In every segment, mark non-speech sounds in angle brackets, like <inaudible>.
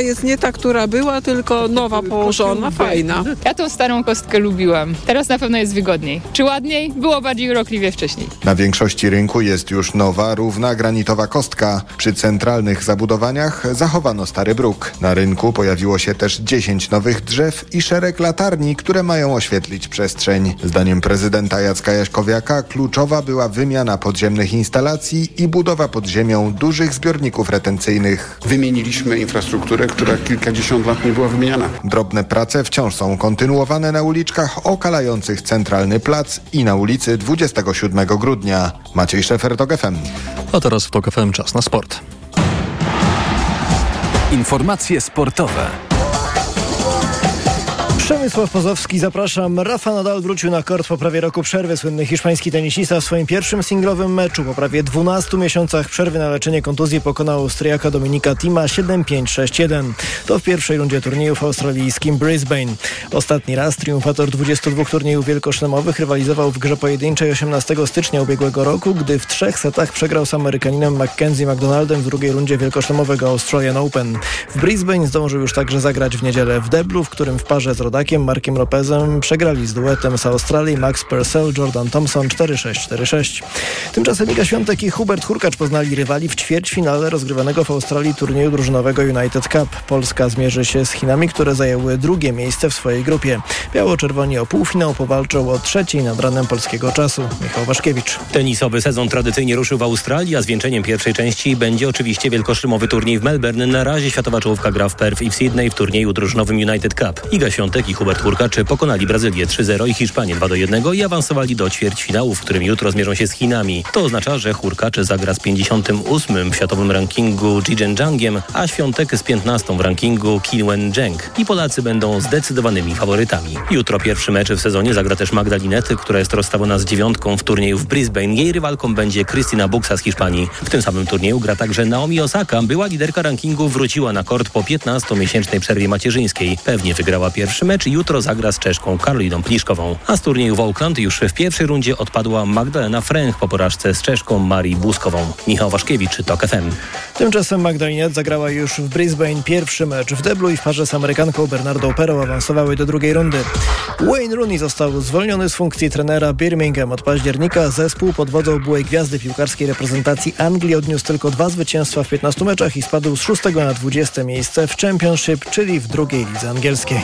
jest nie ta, która była, tylko nowa położona, fajna. Ja tą starą kostkę lubiłam. Teraz na pewno jest wygodniej. Czy ładniej? Było bardziej urokliwie wcześniej. Na większości rynku jest już nowa, równa granitowa kostka. Przy centralnych zabudowaniach zachowano stary bruk. Na rynku pojawiło się też 10 nowych drzew i szereg latarni, które mają oświetlić przestrzeń. Zdaniem prezydenta Jacka Jaśkowiaka kluczowa była wymiana podziemnych instalacji i budowa pod ziemią dużych zbiorników retencyjnych. Wymieniliśmy infrastrukturę, która kilkadziesiąt lat nie była wymieniana. Drobne prace wciąż są kontynuowane na uliczkach okalających centralny plac i na ulicy 27 grudnia. Maciej Szefer, TOK FM. A teraz w TOK FM czas na sport. Informacje sportowe. Przemysław Pozowski, zapraszam. Rafa Nadal wrócił na kort po prawie roku przerwy. Słynny hiszpański tenisista w swoim pierwszym singlowym meczu po prawie 12 miesiącach przerwy na leczenie kontuzji pokonał Austriaka Dominika Tima 7-5-6-1. To w pierwszej rundzie turnieju w australijskim Brisbane. Ostatni raz triumfator 22 turniejów wielkoszlemowych rywalizował w grze pojedynczej 18 stycznia ubiegłego roku, gdy w trzech setach przegrał z Amerykaninem Mackenzie McDonaldem w drugiej rundzie wielkoszlemowego Australian Open. W Brisbane zdążył już także zagrać w niedzielę w deblu, w którym w parze z rodakiem Markiem Lopezem przegrali z duetem z Australii Max Purcell, Jordan Thompson 4-6-4-6. Tymczasem Iga Świątek i Hubert Hurkacz poznali rywali w ćwierćfinale rozgrywanego w Australii turnieju drużynowego United Cup. Polska zmierzy się z Chinami, które zajęły drugie miejsce w swojej grupie. Biało-czerwoni o półfinał powalczą o trzeciej nad ranem polskiego czasu. Michał Waszkiewicz. Tenisowy sezon tradycyjnie ruszył w Australii, a zwieńczeniem pierwszej części będzie oczywiście wielkoszlemowy turniej w Melbourne. Na razie światowa czołówka gra w Perth i w Sydney w turnieju drużynowym United Cup. Iga Świątek i Hubert Hurkacz pokonali Brazylię 3-0 i Hiszpanię 2-1 i awansowali do ćwierćfinału, w którym jutro zmierzą się z Chinami. To oznacza, że Hurkacz zagra z 58 w światowym rankingu Jijen Zhangiem, a Świątek z 15 w rankingu Qinwen Zheng. I Polacy będą zdecydowanymi faworytami. Jutro pierwszy mecz w sezonie zagra też Magdalinety, która jest rozstawiona z dziewiątką w turnieju w Brisbane. Jej rywalką będzie Krystyna Buxa z Hiszpanii. W tym samym turnieju gra także Naomi Osaka. Była liderka rankingu, wróciła na kort po 15-miesięcznej przerwie macierzyńskiej. Pewnie wygrała pierwszy mecz i jutro zagra z Czeszką Karoliną Pliszkową. A z turnieju w Auckland już w pierwszej rundzie odpadła Magdalena Fręch po porażce z Czeszką Marii Buskową. Michał Waszkiewicz, TOK FM. Tymczasem Magdalinet zagrała już w Brisbane pierwszy mecz w deblu i w parze z Amerykanką Bernardą Perą awansowały do drugiej rundy. Wayne Rooney został zwolniony z funkcji trenera Birmingham od października. Zespół pod wodzą byłej gwiazdy piłkarskiej reprezentacji Anglii odniósł tylko dwa zwycięstwa w 15 meczach i spadł z 6 na 20 miejsce w Championship, czyli w drugiej lidze angielskiej.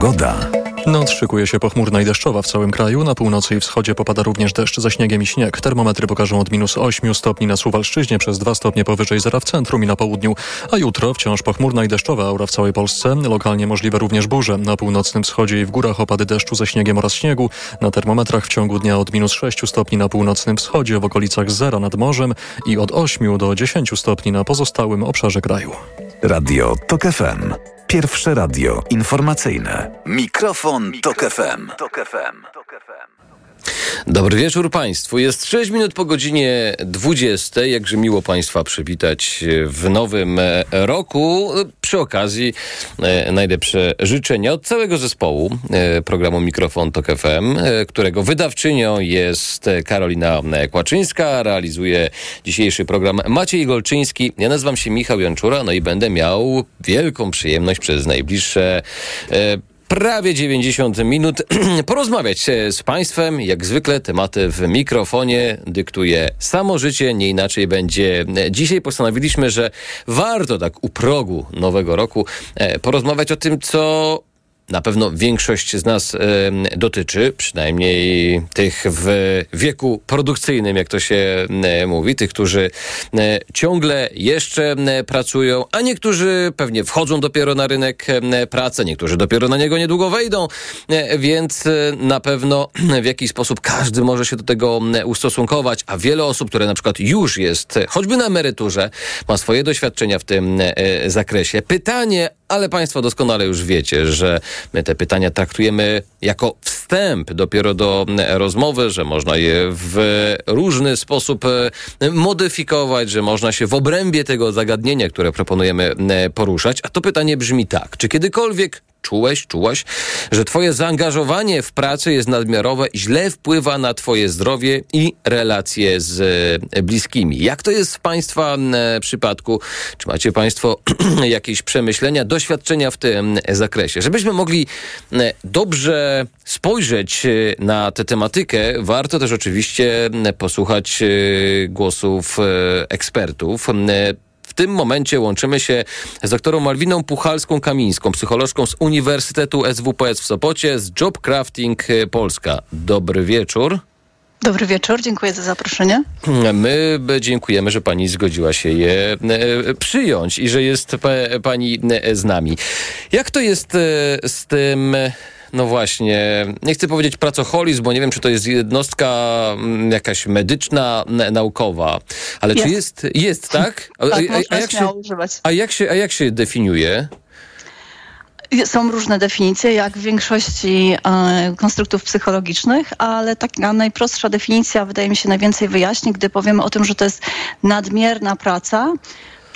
Pogoda. Noc szykuje się pochmurna i deszczowa w całym kraju. Na północy i wschodzie popada również deszcz ze śniegiem i śnieg. Termometry pokażą od minus 8 stopni na Suwalszczyźnie przez 2 stopnie powyżej zera w centrum i na południu. A jutro wciąż pochmurna i deszczowa aura w całej Polsce. Lokalnie możliwe również burze. Na północnym wschodzie i w górach opady deszczu ze śniegiem oraz śniegu. Na termometrach w ciągu dnia od minus 6 stopni na północnym wschodzie w okolicach zera nad morzem i od 8 do 10 stopni na pozostałym obszarze kraju. Radio TOK FM. Pierwsze radio informacyjne. Mikrofon, Tok FM. Dobry wieczór Państwu. Jest 6 minut po godzinie 20. Jakże miło Państwa przywitać w nowym e, roku. Przy okazji e, najlepsze życzenia od całego zespołu e, programu Mikrofon Tok FM, którego wydawczynią jest Karolina Kłaczyńska. Realizuje dzisiejszy program Maciej Golczyński. Ja nazywam się Michał Janczura, no i będę miał wielką przyjemność przez najbliższe prawie 90 minut <clears throat> porozmawiać e, z Państwem. Jak zwykle tematy w mikrofonie dyktuje samo życie, nie inaczej będzie. Dzisiaj postanowiliśmy, że warto tak u progu nowego roku e, porozmawiać o tym, co na pewno większość z nas dotyczy, przynajmniej tych w wieku produkcyjnym, jak to się mówi, tych, którzy ciągle jeszcze pracują, a niektórzy pewnie wchodzą dopiero na rynek pracy, niektórzy dopiero na niego niedługo wejdą, e, więc e, na pewno w jakiś sposób każdy może się do tego ustosunkować, a wiele osób, które na przykład już jest choćby na emeryturze, ma swoje doświadczenia w tym e, zakresie. Pytanie, ale Państwo doskonale już wiecie, że my te pytania traktujemy jako wstęp dopiero do e, rozmowy, że można je w różny sposób e, modyfikować, że można się w obrębie tego zagadnienia, które proponujemy e, poruszać. A to pytanie brzmi tak. Czy kiedykolwiek czułeś, czułaś, że twoje zaangażowanie w pracę jest nadmiarowe źle wpływa na twoje zdrowie i relacje z e, bliskimi. Jak to jest w Państwa e, przypadku? Czy macie Państwo <clears throat> jakieś przemyślenia, doświadczenia w tym zakresie? Żebyśmy mogli e, dobrze spojrzeć e, na tę tematykę, warto też oczywiście e, posłuchać e, głosów e, ekspertów. W tym momencie łączymy się z doktorą Malwiną Puchalską-Kamińską, psycholożką z Uniwersytetu SWPS w Sopocie z Job Crafting e, Polska. Dobry wieczór. Dobry wieczór, dziękuję za zaproszenie. My dziękujemy, że pani zgodziła się je e, przyjąć i że jest pa, pani e, z nami. Jak to jest z tym... No właśnie, nie chcę powiedzieć pracoholizm, bo nie wiem, czy to jest jednostka mm, jakaś medyczna, naukowa, ale czy Jest. jest, jest tak? <laughs> A, Tak, a, a, jak się, używać. a, jak się, a jak się definiuje? Są różne definicje, jak w większości e, konstruktów psychologicznych, ale taka najprostsza definicja wydaje mi się najwięcej wyjaśni, gdy powiemy o tym, że to jest nadmierna praca,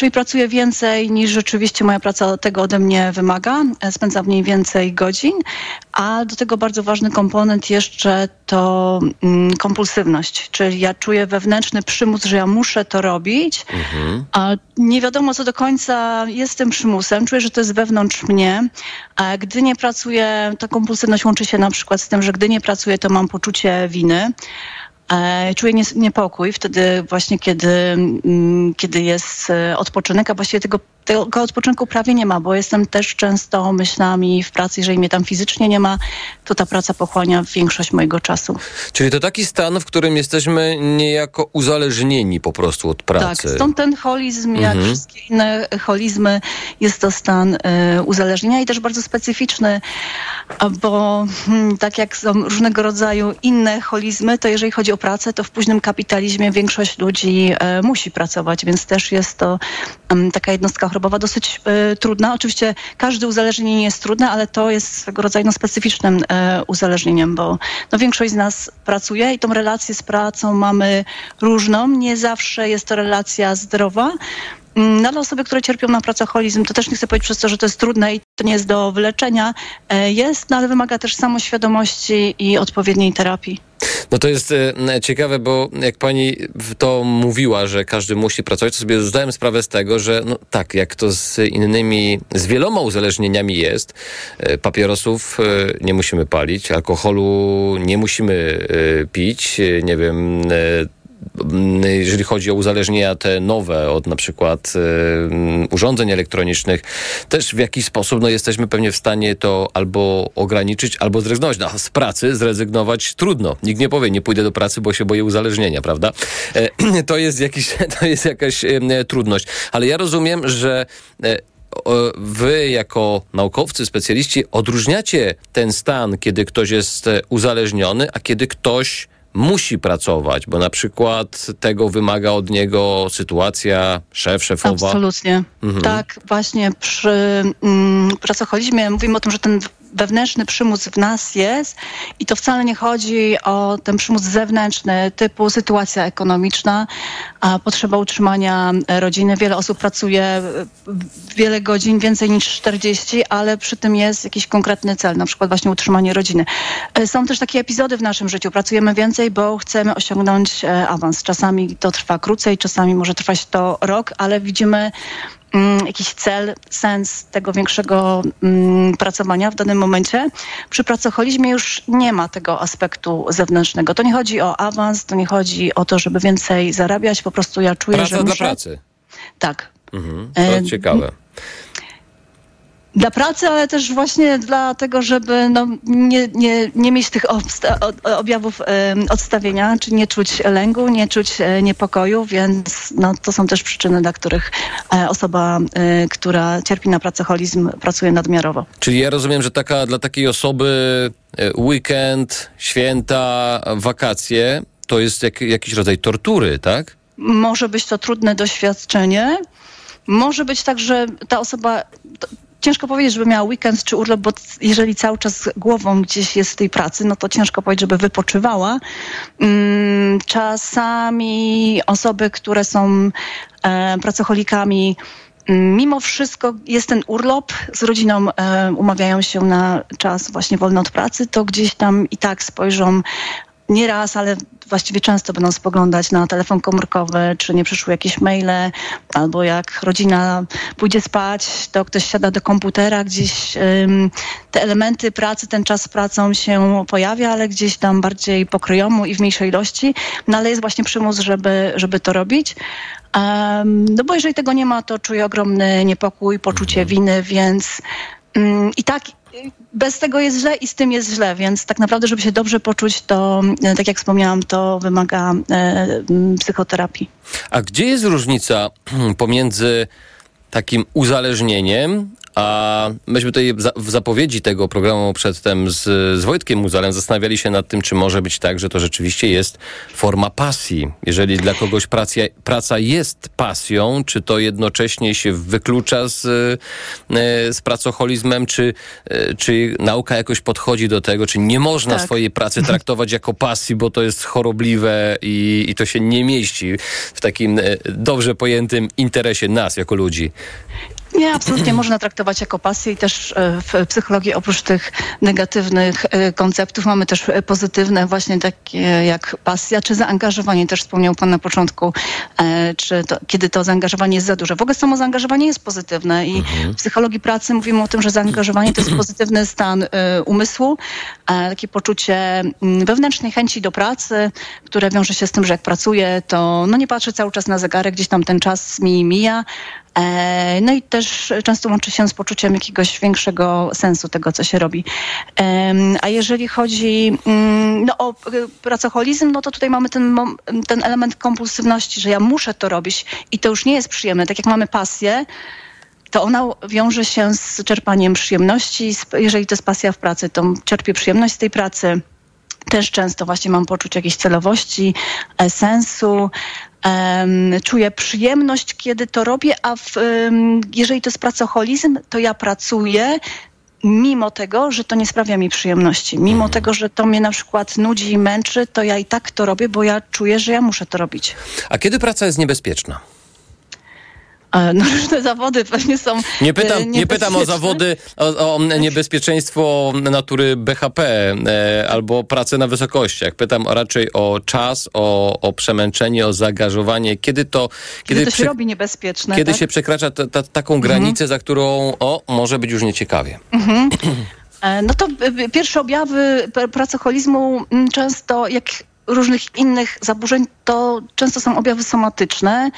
czyli pracuję więcej niż rzeczywiście moja praca tego ode mnie wymaga, e, spędzam w niej więcej godzin, a do tego bardzo ważny komponent jeszcze to mm, kompulsywność, czyli ja czuję wewnętrzny przymus, że ja muszę to robić, a nie wiadomo, co do końca jest tym przymusem. Czuję, że to jest wewnątrz mnie. A gdy nie pracuję, ta kompulsywność łączy się na przykład z tym, że gdy nie pracuję, to mam poczucie winy. E, Czuję niepokój wtedy właśnie, kiedy, mm, kiedy jest e, odpoczynek, a właściwie tego, tego odpoczynku prawie nie ma, bo jestem też często myślami w pracy, jeżeli mnie tam fizycznie nie ma, to ta praca pochłania większość mojego czasu. Czyli to taki stan, w którym jesteśmy niejako uzależnieni po prostu od pracy. Tak, stąd ten holizm, jak Mhm. wszystkie inne holizmy, jest to stan y, uzależnienia i też bardzo specyficzny, bo hmm, tak jak są różnego rodzaju inne holizmy, to jeżeli chodzi o pracę, to w późnym kapitalizmie większość ludzi e, musi pracować, więc też jest to taka jednostka chorobowa dosyć e, trudna. Oczywiście każde uzależnienie jest trudne, ale to jest swego rodzaju no, specyficznym e, uzależnieniem, bo no, większość z nas pracuje i tą relację z pracą mamy różną. Nie zawsze jest to relacja zdrowa. Mm, No, ale osoby, które cierpią na pracoholizm, to też nie chcę powiedzieć przez to, że to jest trudne i to nie jest do wyleczenia. E, Jest, no ale wymaga też samoświadomości i odpowiedniej terapii. No to jest e, ciekawe, bo jak pani to mówiła, że każdy musi pracować, to sobie zdałem sprawę z tego, że no tak, jak to z innymi, z wieloma uzależnieniami jest, e, papierosów nie musimy palić, alkoholu nie musimy pić, nie wiem, jeżeli chodzi o uzależnienia te nowe od na przykład m, urządzeń elektronicznych, też w jakiś sposób no, jesteśmy pewnie w stanie to albo ograniczyć, albo zrezygnować. No, z pracy zrezygnować trudno. Nikt nie powie, nie pójdę do pracy, bo się boję uzależnienia, prawda? E, <clears throat> to, jest jakiś, <laughs> to jest jakaś trudność. Ale ja rozumiem, że e, wy jako naukowcy, specjaliści odróżniacie ten stan, kiedy ktoś jest e, uzależniony, a kiedy ktoś musi pracować, bo na przykład tego wymaga od niego sytuacja, szef, szefowa. Absolutnie. Mhm. Tak, właśnie przy mm, pracoholizmie mówimy o tym, że ten wewnętrzny przymus w nas jest i to wcale nie chodzi o ten przymus zewnętrzny typu sytuacja ekonomiczna, a potrzeba utrzymania rodziny. Wiele osób pracuje e, wiele godzin, więcej niż 40, ale przy tym jest jakiś konkretny cel, na przykład właśnie utrzymanie rodziny. E, Są też takie epizody w naszym życiu. Pracujemy więcej, bo chcemy osiągnąć e, awans. Czasami to trwa krócej, czasami może trwać to rok, ale widzimy jakiś cel, sens tego większego mm, pracowania w danym momencie. Przy pracoholizmie już nie ma tego aspektu zewnętrznego. To nie chodzi o awans, to nie chodzi o to, żeby więcej zarabiać, po prostu ja czuję, Praca że dla muszę... pracy. Tak. Mhm. To E, ciekawe. Dla pracy, ale też właśnie dlatego, żeby no, nie, nie, nie mieć tych objawów odstawienia, czy nie czuć lęku, nie czuć e, niepokoju, więc no, to są też przyczyny, dla których e, osoba, e, która cierpi na pracoholizm, pracuje nadmiarowo. Czyli ja rozumiem, że taka, dla takiej osoby weekend, święta, wakacje to jest jak, jakiś rodzaj tortury, tak? Może być to trudne doświadczenie. Może być tak, że ta osoba. Ciężko powiedzieć, żeby miała weekend czy urlop, bo jeżeli cały czas głową gdzieś jest w tej pracy, no to ciężko powiedzieć, żeby wypoczywała. Mm, Czasami osoby, które są e, pracocholikami, mm, mimo wszystko jest ten urlop, z rodziną e, umawiają się na czas właśnie wolny od pracy, to gdzieś tam i tak spojrzą nie raz, ale właściwie często będą spoglądać na telefon komórkowy, czy nie przyszły jakieś maile, albo jak rodzina pójdzie spać, to ktoś siada do komputera, gdzieś ym, te elementy pracy, ten czas z pracą się pojawia, ale gdzieś tam bardziej pokryjomu i w mniejszej ilości, no ale jest właśnie przymus, żeby, żeby to robić. Um, no bo jeżeli tego nie ma, to czuję ogromny niepokój, poczucie winy, więc i tak bez tego jest źle i z tym jest źle, więc tak naprawdę, żeby się dobrze poczuć, to e, tak jak wspomniałam, to wymaga e, psychoterapii. A gdzie jest różnica <clears throat> pomiędzy takim uzależnieniem, a myśmy tutaj w zapowiedzi tego programu przedtem z, z Wojtkiem Muzalem zastanawiali się nad tym, czy może być tak, że to rzeczywiście jest forma pasji. Jeżeli dla kogoś praca, praca jest pasją, czy to jednocześnie się wyklucza z, e, z pracoholizmem, czy, e, czy nauka jakoś podchodzi do tego, czy nie można tak. swojej pracy traktować jako pasji, bo to jest chorobliwe i, i to się nie mieści w takim e, dobrze pojętym interesie nas jako ludzi. Nie, absolutnie można traktować jako pasję i też e, w psychologii oprócz tych negatywnych e, konceptów mamy też e, pozytywne, właśnie takie jak pasja czy zaangażowanie. Też wspomniał Pan na początku, czy to, kiedy to zaangażowanie jest za duże. W ogóle samo zaangażowanie jest pozytywne i mhm. w psychologii pracy mówimy o tym, że zaangażowanie to jest pozytywny stan umysłu, takie poczucie mm, wewnętrznej chęci do pracy, które wiąże się z tym, że jak pracuję, to no nie patrzę cały czas na zegarek, gdzieś tam ten czas mi mija, no i też często łączy się z poczuciem jakiegoś większego sensu tego, co się robi. A jeżeli chodzi mm, no, o pracoholizm, no to tutaj mamy ten, ten element kompulsywności, że ja muszę to robić i to już nie jest przyjemne. Tak jak mamy pasję, to ona wiąże się z czerpaniem przyjemności. Jeżeli to jest pasja w pracy, to czerpię przyjemność z tej pracy. Też często właśnie mam poczucie jakiejś celowości, e, sensu, czuję przyjemność, kiedy to robię, a w, jeżeli to jest pracoholizm, to ja pracuję mimo tego, że to nie sprawia mi przyjemności. Mimo mhm. tego, że to mnie na przykład nudzi i męczy, to ja i tak to robię, bo ja czuję, że ja muszę to robić. A kiedy praca jest niebezpieczna? No <laughs> różne zawody pewnie są Nie pytam, e, nie pytam o zawody, o, o niebezpieczeństwo natury BHP e, albo pracę na wysokościach. Pytam raczej o czas, o, o przemęczenie, o zaangażowanie. Kiedy to... Kiedy, kiedy to się robi niebezpieczne. Kiedy tak? się przekracza ta, ta, taką mhm. granicę, za którą o, może być już nieciekawie. Mhm. E, no to pierwsze objawy pracoholizmu często, jak różnych innych zaburzeń, to często są objawy somatyczne.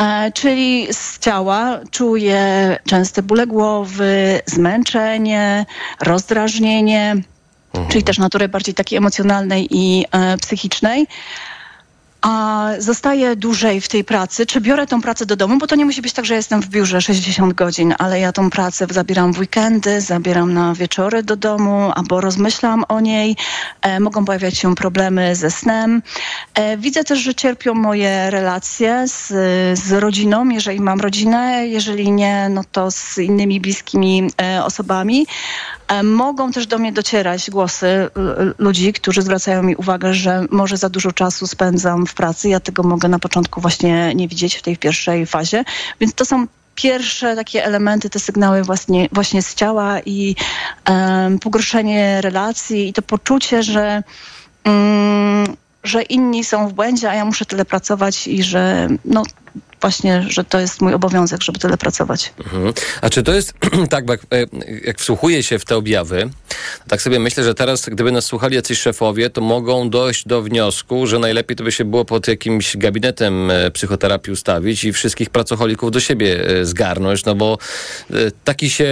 E, czyli z ciała czuję częste bóle głowy, zmęczenie, rozdrażnienie, mhm. czyli też natury bardziej takiej emocjonalnej i e, psychicznej a zostaję dłużej w tej pracy, czy biorę tą pracę do domu, bo to nie musi być tak, że jestem w biurze 60 godzin, ale ja tą pracę zabieram w weekendy, zabieram na wieczory do domu, albo rozmyślam o niej. E, mogą pojawiać się problemy ze snem. E, widzę też, że cierpią moje relacje z, z rodziną, jeżeli mam rodzinę, jeżeli nie, no to z innymi bliskimi e, osobami. E, mogą też do mnie docierać głosy ludzi, którzy zwracają mi uwagę, że może za dużo czasu spędzam w pracy. Ja tego mogę na początku właśnie nie widzieć w tej pierwszej fazie. Więc to są pierwsze takie elementy, te sygnały właśnie, właśnie z ciała i um, pogorszenie relacji i to poczucie, że um, że inni są w błędzie, a ja muszę tyle pracować i że no, właśnie, że to jest mój obowiązek, żeby tyle pracować. Mhm. A czy to jest <clears throat> tak, jak, e, jak wsłuchuję się w te objawy, tak sobie myślę, że teraz, gdyby nas słuchali jacyś szefowie, to mogą dojść do wniosku, że najlepiej to by się było pod jakimś gabinetem e, psychoterapii ustawić i wszystkich pracocholików do siebie e, zgarnąć, no bo taki się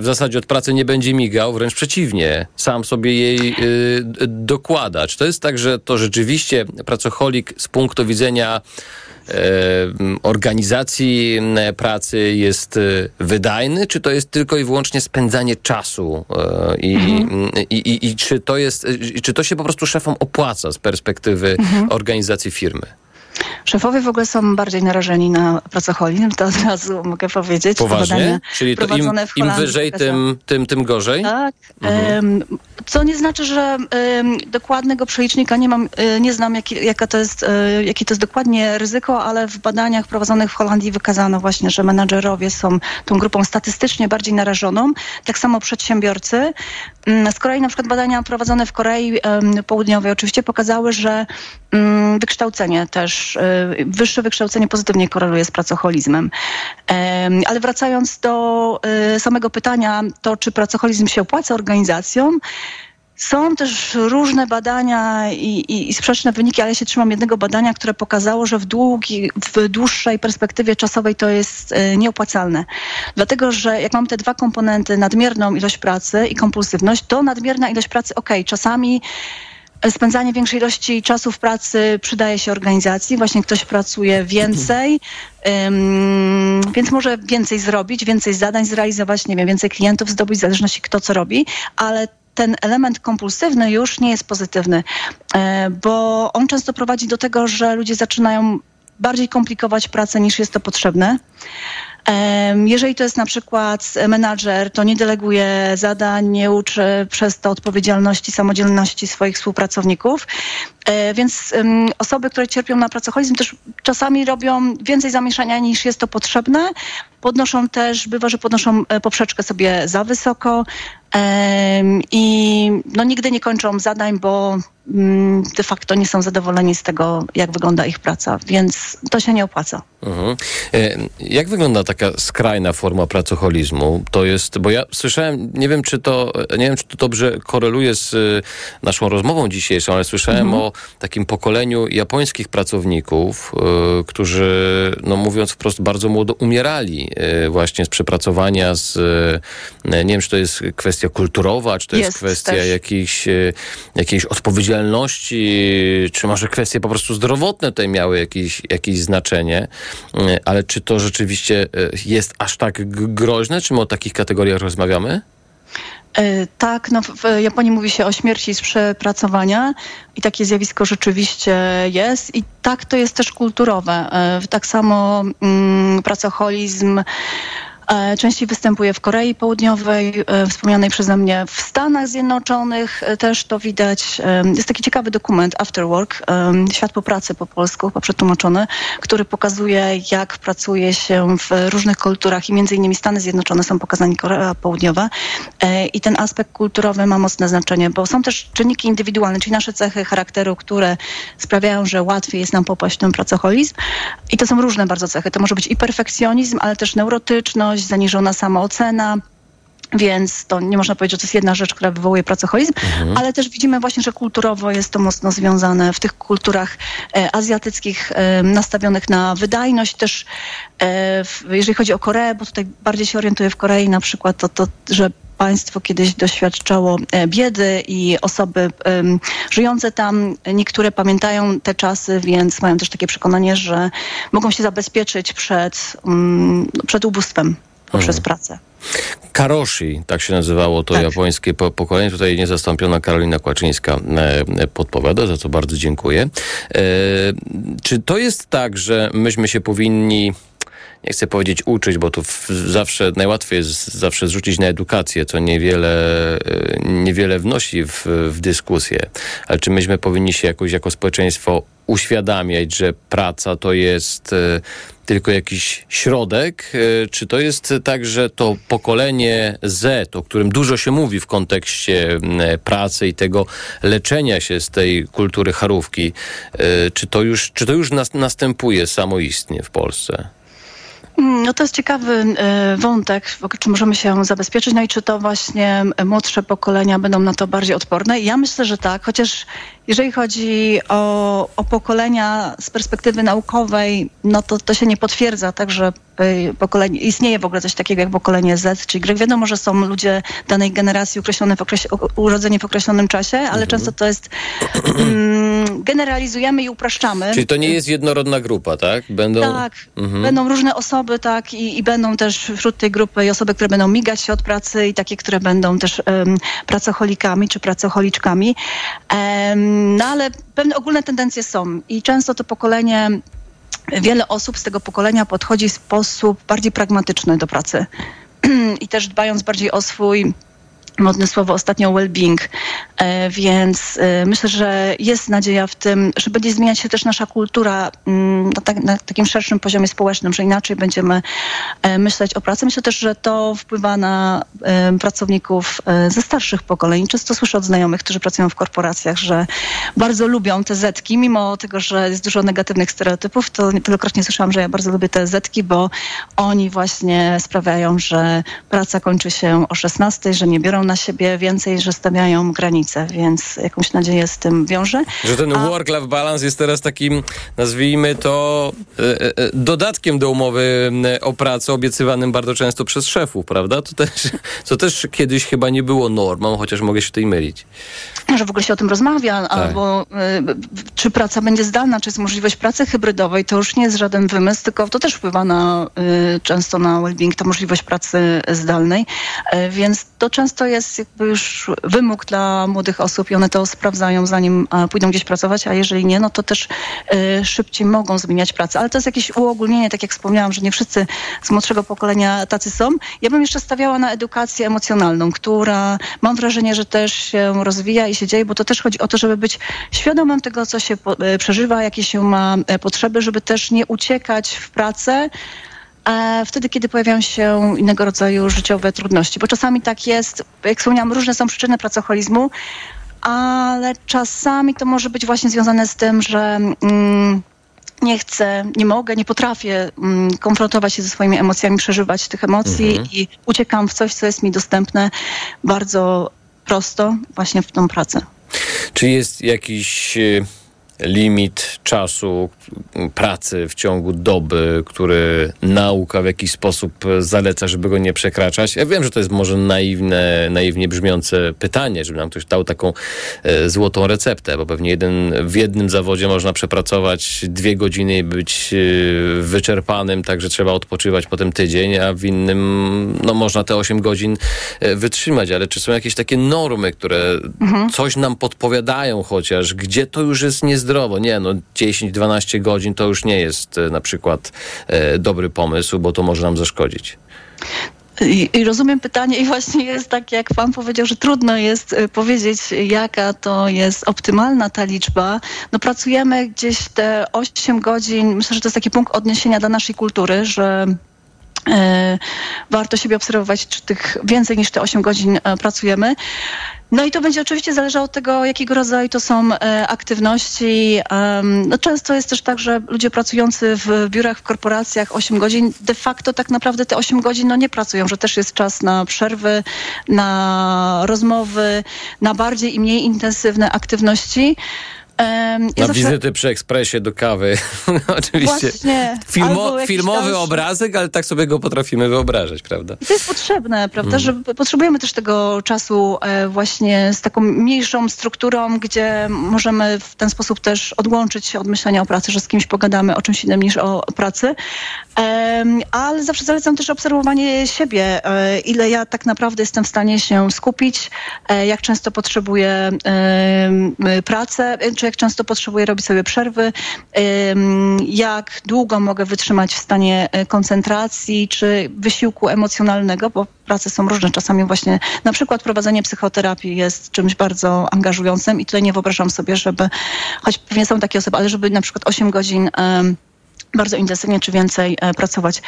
w zasadzie od pracy nie będzie migał, wręcz przeciwnie, sam sobie jej dokłada. Czy to jest tak, że to rzeczywiście pracocholik z punktu widzenia organizacji pracy jest e, wydajny, czy to jest tylko i wyłącznie spędzanie czasu e, i, mhm. i, i, i, czy to jest, czy to się po prostu szefom opłaca z perspektywy mhm. organizacji firmy? Szefowie w ogóle są bardziej narażeni na pracoholizm, to od razu mogę powiedzieć. Poważnie? Czyli to im, prowadzone w im wyżej, tym, tym, tym gorzej? Tak. Mhm. Co nie znaczy, że dokładnego przelicznika nie mam, e, nie znam, jaki, jaka to jest, e, jakie to jest dokładnie ryzyko, ale w badaniach prowadzonych w Holandii wykazano właśnie, że menadżerowie są tą grupą statystycznie bardziej narażoną, tak samo przedsiębiorcy. Mm, Z kolei na przykład badania prowadzone w Korei Południowej oczywiście pokazały, że mm, wykształcenie też, e, wyższe wykształcenie pozytywnie koreluje z pracoholizmem. Em, Ale wracając do e, samego pytania, to czy pracoholizm się opłaca organizacjom? Są też różne badania i, i, i sprzeczne wyniki, ale ja się trzymam jednego badania, które pokazało, że w, długi, w dłuższej perspektywie czasowej to jest e, nieopłacalne. Dlatego, że jak mamy te dwa komponenty, nadmierną ilość pracy i kompulsywność, to nadmierna ilość pracy, okej, czasami spędzanie większej ilości czasu w pracy przydaje się organizacji. Właśnie ktoś pracuje więcej, ym, więc może więcej zrobić, więcej zadań zrealizować, nie wiem, więcej klientów zdobyć, w zależności kto co robi, ale ten element kompulsywny już nie jest pozytywny, e, bo on często prowadzi do tego, że ludzie zaczynają bardziej komplikować pracę niż jest to potrzebne. Jeżeli to jest na przykład menadżer, to nie deleguje zadań, nie uczy przez to odpowiedzialności, samodzielności swoich współpracowników. E, Więc osoby, które cierpią na pracoholizm też czasami robią więcej zamieszania niż jest to potrzebne. Podnoszą też, bywa, że podnoszą e, poprzeczkę sobie za wysoko i no, nigdy nie kończą zadań, bo de facto nie są zadowoleni z tego, jak wygląda ich praca, więc to się nie opłaca. Mhm. E, Jak wygląda taka skrajna forma pracoholizmu? To jest, bo ja słyszałem, nie wiem czy to, nie wiem czy to dobrze koreluje z y, naszą rozmową dzisiejszą, ale słyszałem Mhm. o takim pokoleniu japońskich pracowników, y, którzy, no mówiąc wprost, bardzo młodo umierali właśnie z przepracowania, z, nie wiem czy to jest kwestia kulturowa, czy to jest, Jest kwestia też. jakiejś, jakiejś odpowiedzialności, czy może kwestie po prostu zdrowotne tutaj miały jakieś, jakieś znaczenie. Y, Ale czy to rzeczywiście y, jest aż tak groźne? Czy my o takich kategoriach rozmawiamy? E, Tak, no w- Japonii mówi się o śmierci z przepracowania i takie zjawisko rzeczywiście jest. I tak to jest też kulturowe. E, Tak samo mm, pracoholizm e, częściej występuje w Korei Południowej, e, wspomnianej przeze mnie w Stanach Zjednoczonych e, też to widać. E, Jest taki ciekawy dokument After Work, e, Świat po pracy po polsku, chyba przetłumaczony, który pokazuje jak pracuje się w różnych kulturach i między innymi Stany Zjednoczone są pokazane Korea Południowa E, i ten aspekt kulturowy ma mocne znaczenie, bo są też czynniki indywidualne, czyli nasze cechy charakteru, które sprawiają, że łatwiej jest nam popaść w ten pracoholizm i to są różne bardzo cechy. To może być i perfekcjonizm, ale też neurotyczność, zaniżona samoocena, więc to nie można powiedzieć, że to jest jedna rzecz, która wywołuje pracoholizm, ale też widzimy właśnie, że kulturowo jest to mocno związane w tych kulturach e, azjatyckich e, nastawionych na wydajność. Też, e, w, jeżeli chodzi o Koreę, bo tutaj bardziej się orientuję w Korei na przykład, to, to że państwo kiedyś doświadczało e, biedy i osoby żyjące tam, niektóre pamiętają te czasy, więc mają też takie przekonanie, że mogą się zabezpieczyć przed, mm, przed ubóstwem poprzez pracę. Karoshi, tak się nazywało to Tak. japońskie po- pokolenie. Tutaj niezastąpiona Karolina Kłaczyńska e, e, podpowiada, za co bardzo dziękuję. E, czy to jest tak, że myśmy się powinni nie chcę powiedzieć uczyć, bo w, zawsze najłatwiej jest zawsze zrzucić na edukację, co niewiele, e, niewiele wnosi w, w dyskusję. Ale czy myśmy powinni się jakoś jako społeczeństwo uświadamiać, że praca to jest e, tylko jakiś środek, e, czy to jest tak, że to pokolenie Z, o którym dużo się mówi w kontekście pracy i tego leczenia się z tej kultury charówki, czy to już, czy to już nas, następuje samoistnie w Polsce? No to jest ciekawy e, wątek, czy możemy się zabezpieczyć, no i czy to właśnie e, młodsze pokolenia będą na to bardziej odporne. Ja myślę, że tak, chociaż jeżeli chodzi o, o pokolenia z perspektywy naukowej, no to to się nie potwierdza, także pokolenie, istnieje w ogóle coś takiego jak pokolenie Z, czyli Y. Wiadomo, że są ludzie danej generacji określone w okresie, urodzeni w określonym czasie, ale często to jest, mm, generalizujemy i upraszczamy. Czyli to nie jest jednorodna grupa, tak? Będą... Tak, będą różne osoby, tak, i, i będą też wśród tej grupy osoby, które będą migać się od pracy i takie, które będą też em, pracocholikami czy pracocholiczkami. Em, no ale pewne ogólne tendencje są i często to pokolenie, wiele osób z tego pokolenia podchodzi w sposób bardziej pragmatyczny do pracy. <clears throat> I też dbając bardziej o swój modne słowo ostatnio well-being, e, więc e, myślę, że jest nadzieja w tym, że będzie zmieniać się też nasza kultura mm, na, tak, na takim szerszym poziomie społecznym, że inaczej będziemy e, myśleć o pracy. Myślę też, że to wpływa na pracowników ze starszych pokoleń. Często słyszę od znajomych, którzy pracują w korporacjach, że bardzo lubią te zetki, mimo tego, że jest dużo negatywnych stereotypów, to wielokrotnie słyszałam, że ja bardzo lubię te zetki, bo oni właśnie sprawiają, że praca kończy się o 16, że nie biorą na siebie więcej, że stawiają granice, więc jakąś nadzieję z tym wiąże. Że ten work-life balance jest teraz takim, nazwijmy to, e, e, e, dodatkiem do umowy o pracę obiecywanym bardzo często przez szefów, prawda? To też, to też kiedyś chyba nie było normą, chociaż mogę się tutaj mylić. że w ogóle się o tym rozmawia, albo y, czy praca będzie zdalna, czy jest możliwość pracy hybrydowej, to już nie jest żaden wymysł, tylko to też wpływa na, często na well-being, ta możliwość pracy zdalnej, więc to często jest jakby już wymóg dla młodych osób i one to sprawdzają zanim a, pójdą gdzieś pracować, a jeżeli nie, no to też y, szybciej mogą zmieniać pracę. Ale to jest jakieś uogólnienie, tak jak wspomniałam, że nie wszyscy z młodszego pokolenia tacy są. Ja bym jeszcze stawiała na edukację emocjonalną, która mam wrażenie, że też się rozwija i się dzieje, bo to też chodzi o to, żeby być świadomym tego, co się e, przeżywa, jakie się ma e, potrzeby, żeby też nie uciekać w pracę, e, wtedy, kiedy pojawiają się innego rodzaju życiowe trudności. Bo czasami tak jest, jak wspomniałam, różne są przyczyny pracoholizmu, ale czasami to może być właśnie związane z tym, że mm, nie chcę, nie mogę, nie potrafię mm, konfrontować się ze swoimi emocjami, przeżywać tych emocji Mhm. i uciekam w coś, co jest mi dostępne bardzo prosto właśnie w tą pracę. Czy jest jakiś e, limit czasu pracy w ciągu doby, który nauka w jakiś sposób zaleca, żeby go nie przekraczać? Ja wiem, że to jest może naiwne, naiwnie brzmiące pytanie, żeby nam ktoś dał taką e, złotą receptę, bo pewnie jeden, w jednym zawodzie można przepracować dwie godziny i być e, wyczerpanym, także trzeba odpoczywać potem tydzień, a w innym no, można te 8 godzin e, wytrzymać, ale czy są jakieś takie normy, które coś nam podpowiadają chociaż, gdzie to już jest niezdrowo? Nie, no 10-12 godzin to już nie jest e, na przykład e, dobry pomysł, bo to może nam zaszkodzić. I, I rozumiem pytanie i właśnie jest tak, jak pan powiedział, że trudno jest y, powiedzieć, jaka to jest optymalna ta liczba. No pracujemy gdzieś te 8 godzin, myślę, że to jest taki punkt odniesienia dla naszej kultury, że e, warto siebie obserwować, czy tych więcej niż te 8 godzin e, pracujemy. No i to będzie oczywiście zależało od tego, jakiego rodzaju to są e, aktywności. No często jest też tak, że ludzie pracujący w biurach, w korporacjach 8 godzin, de facto tak naprawdę te 8 godzin no nie pracują, że też jest czas na przerwy, na rozmowy, na bardziej i mniej intensywne aktywności. Em, ja Na zawsze- wizyty przy ekspresie do kawy. <laughs> Oczywiście. Właśnie. Filmo, filmowy obrazek, ale tak sobie go potrafimy wyobrażać, prawda? I to jest potrzebne, prawda, Mm. że potrzebujemy też tego czasu e, właśnie z taką mniejszą strukturą, gdzie możemy w ten sposób też odłączyć się od myślenia o pracy, że z kimś pogadamy o czymś innym niż o pracy. Ale zawsze zalecam też obserwowanie siebie, e, ile ja tak naprawdę jestem w stanie się skupić, e, jak często potrzebuję em, pracę, czy jak często potrzebuję robić sobie przerwy, jak długo mogę wytrzymać w stanie e, koncentracji czy wysiłku emocjonalnego, bo prace są różne. Czasami właśnie na przykład prowadzenie psychoterapii jest czymś bardzo angażującym i tutaj nie wyobrażam sobie, żeby, choć pewnie są takie osoby, ale żeby na przykład 8 godzin bardzo intensywnie czy więcej e, pracować.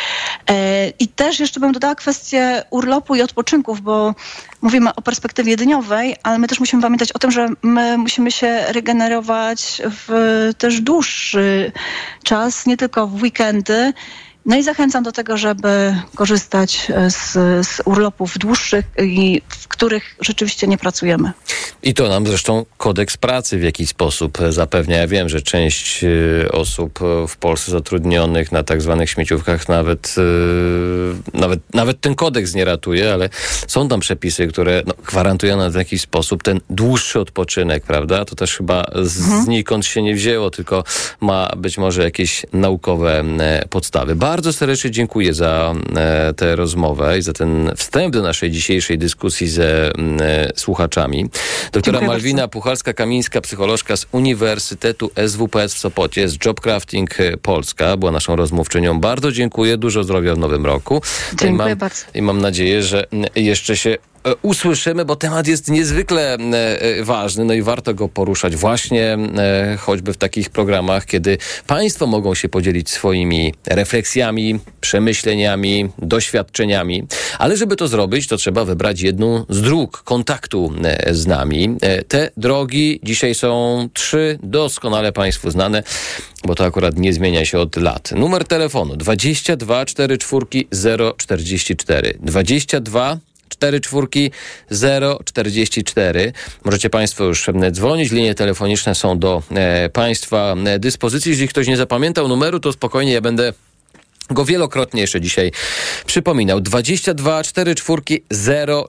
E, I też jeszcze bym dodała kwestię urlopu i odpoczynków, bo mówimy o perspektywie dniowej, ale my też musimy pamiętać o tym, że my musimy się regenerować w też dłuższy czas, nie tylko w weekendy. No i zachęcam do tego, żeby korzystać e, z, z urlopów dłuższych i w których rzeczywiście nie pracujemy. I to nam zresztą kodeks pracy w jakiś sposób zapewnia. Ja wiem, że część y, osób w Polsce zatrudnionych na tak zwanych śmieciówkach nawet, nawet, nawet ten kodeks nie ratuje, ale są tam przepisy, które no, gwarantują nam w jakiś sposób ten dłuższy odpoczynek, prawda? To też chyba z, znikąd się nie wzięło, tylko ma być może jakieś naukowe e, podstawy. Bardzo serdecznie dziękuję za e, tę rozmowę i za ten wstęp do naszej dzisiejszej dyskusji ze e, słuchaczami. Doktora Dziękuję Malwina Puchalska-Kamińska, psycholożka z Uniwersytetu SWPS w Sopocie, z Jobcrafting e, Polska, była naszą rozmówczynią. Bardzo dziękuję, dużo zdrowia w nowym roku. Dziękuję I mam, bardzo. I mam nadzieję, że jeszcze się usłyszymy, bo temat jest niezwykle m, e, ważny, no i warto go poruszać właśnie e, choćby w takich programach, kiedy państwo mogą się podzielić swoimi refleksjami, przemyśleniami, doświadczeniami, ale żeby to zrobić, to trzeba wybrać jedną z dróg kontaktu e, z nami. E, Te drogi dzisiaj są trzy doskonale państwu znane, bo to akurat nie zmienia się od lat. Numer telefonu 22 44 044 22 4 czwórki 044. Możecie Państwo już e, dzwonić. Linie telefoniczne są do e, Państwa e, dyspozycji. Jeżeli ktoś nie zapamiętał numeru, to spokojnie ja będę go wielokrotnie jeszcze dzisiaj przypominał. 22 4 czwórki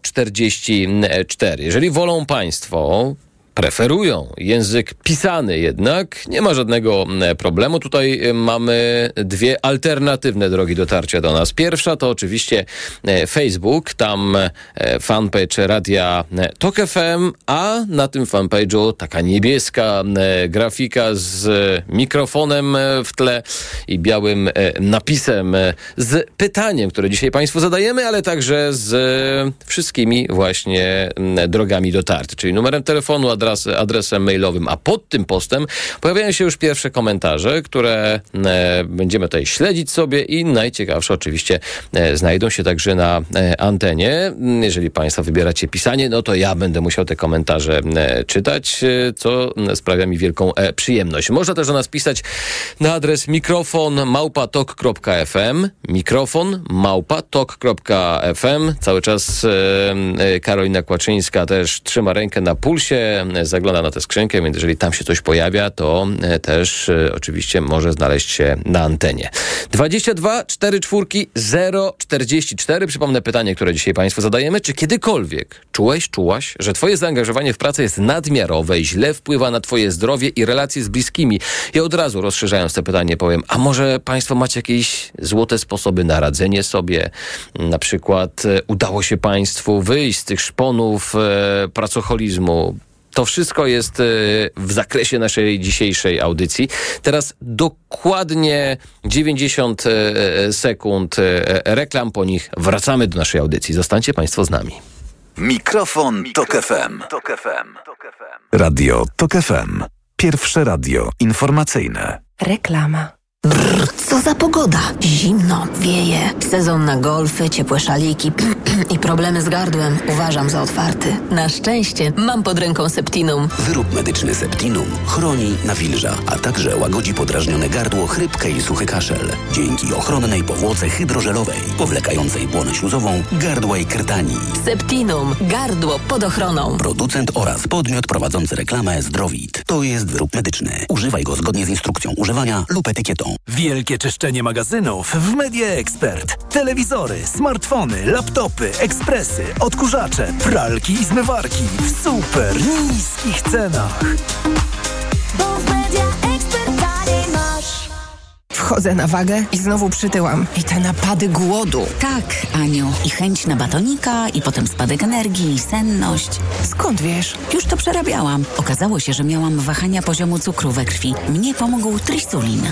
044. Jeżeli wolą Państwo preferują język pisany jednak, nie ma żadnego problemu. Tutaj y, mamy dwie alternatywne drogi dotarcia do nas. Pierwsza to oczywiście e, Facebook, tam e, fanpage Radia e, Tok FM, a na tym fanpage'u taka niebieska grafika z mikrofonem w tle i białym napisem z pytaniem, które dzisiaj Państwu zadajemy, ale także z wszystkimi właśnie drogami dotarcia, czyli numerem telefonu, adres, adresem mailowym, a pod tym postem pojawiają się już pierwsze komentarze, które e, będziemy tutaj śledzić sobie i najciekawsze oczywiście e, znajdą się także na e, antenie. Mm, Jeżeli Państwo wybieracie pisanie, no to ja będę musiał te komentarze czytać, co sprawia mi wielką przyjemność. Można też do nas pisać na adres mikrofon małpatok.fm mikrofon małpatok.fm Cały czas Karolina Kłaczyńska też trzyma rękę na pulsie, zagląda na tę skrzynkę, więc jeżeli tam się coś pojawia, to e, też e, oczywiście może znaleźć się na antenie. 22 4 czwórki 044. Przypomnę pytanie, które dzisiaj Państwu zadajemy. Czy kiedykolwiek czułeś, czułaś, że Twoje zaangażowanie w pracę jest nadmiarowe i źle wpływa na Twoje zdrowie i relacje z bliskimi? Ja od razu rozszerzając to pytanie powiem, a może Państwo macie jakieś złote sposoby na radzenie sobie? Na przykład e, udało się Państwu wyjść z tych szponów pracocholizmu, to wszystko jest e, w zakresie naszej dzisiejszej audycji. Teraz dokładnie 90 e, sekund e, reklam, po nich wracamy do naszej audycji. Zostańcie Państwo z nami. Mikrofon, Tok FM. Radio Tok FM. Pierwsze radio informacyjne. Reklama. Brrr, co za pogoda. Zimno, wieje. Sezon na golfy, ciepłe szaliki <clears throat> i problemy z gardłem uważam za otwarty. Na szczęście mam pod ręką Septinum. Wyrób medyczny Septinum chroni, nawilża, a także łagodzi podrażnione gardło, chrypkę i suchy kaszel. Dzięki ochronnej powłoce hydrożelowej, powlekającej błonę śluzową, gardła i krtani. Septinum. Gardło pod ochroną. Producent oraz podmiot prowadzący reklamę Zdrowit. To jest wyrób medyczny. Używaj go zgodnie z instrukcją używania lub etykietą. Wielkie czyszczenie magazynów w Media Expert. Telewizory, smartfony, laptopy, ekspresy, odkurzacze, pralki i zmywarki w super niskich cenach. Wchodzę na wagę i znowu przytyłam. I te napady głodu. Tak, Aniu. I chęć na batonika, i potem spadek energii, i senność. Skąd wiesz? Już to przerabiałam. Okazało się, że miałam wahania poziomu cukru we krwi. Mnie pomógł trisulin.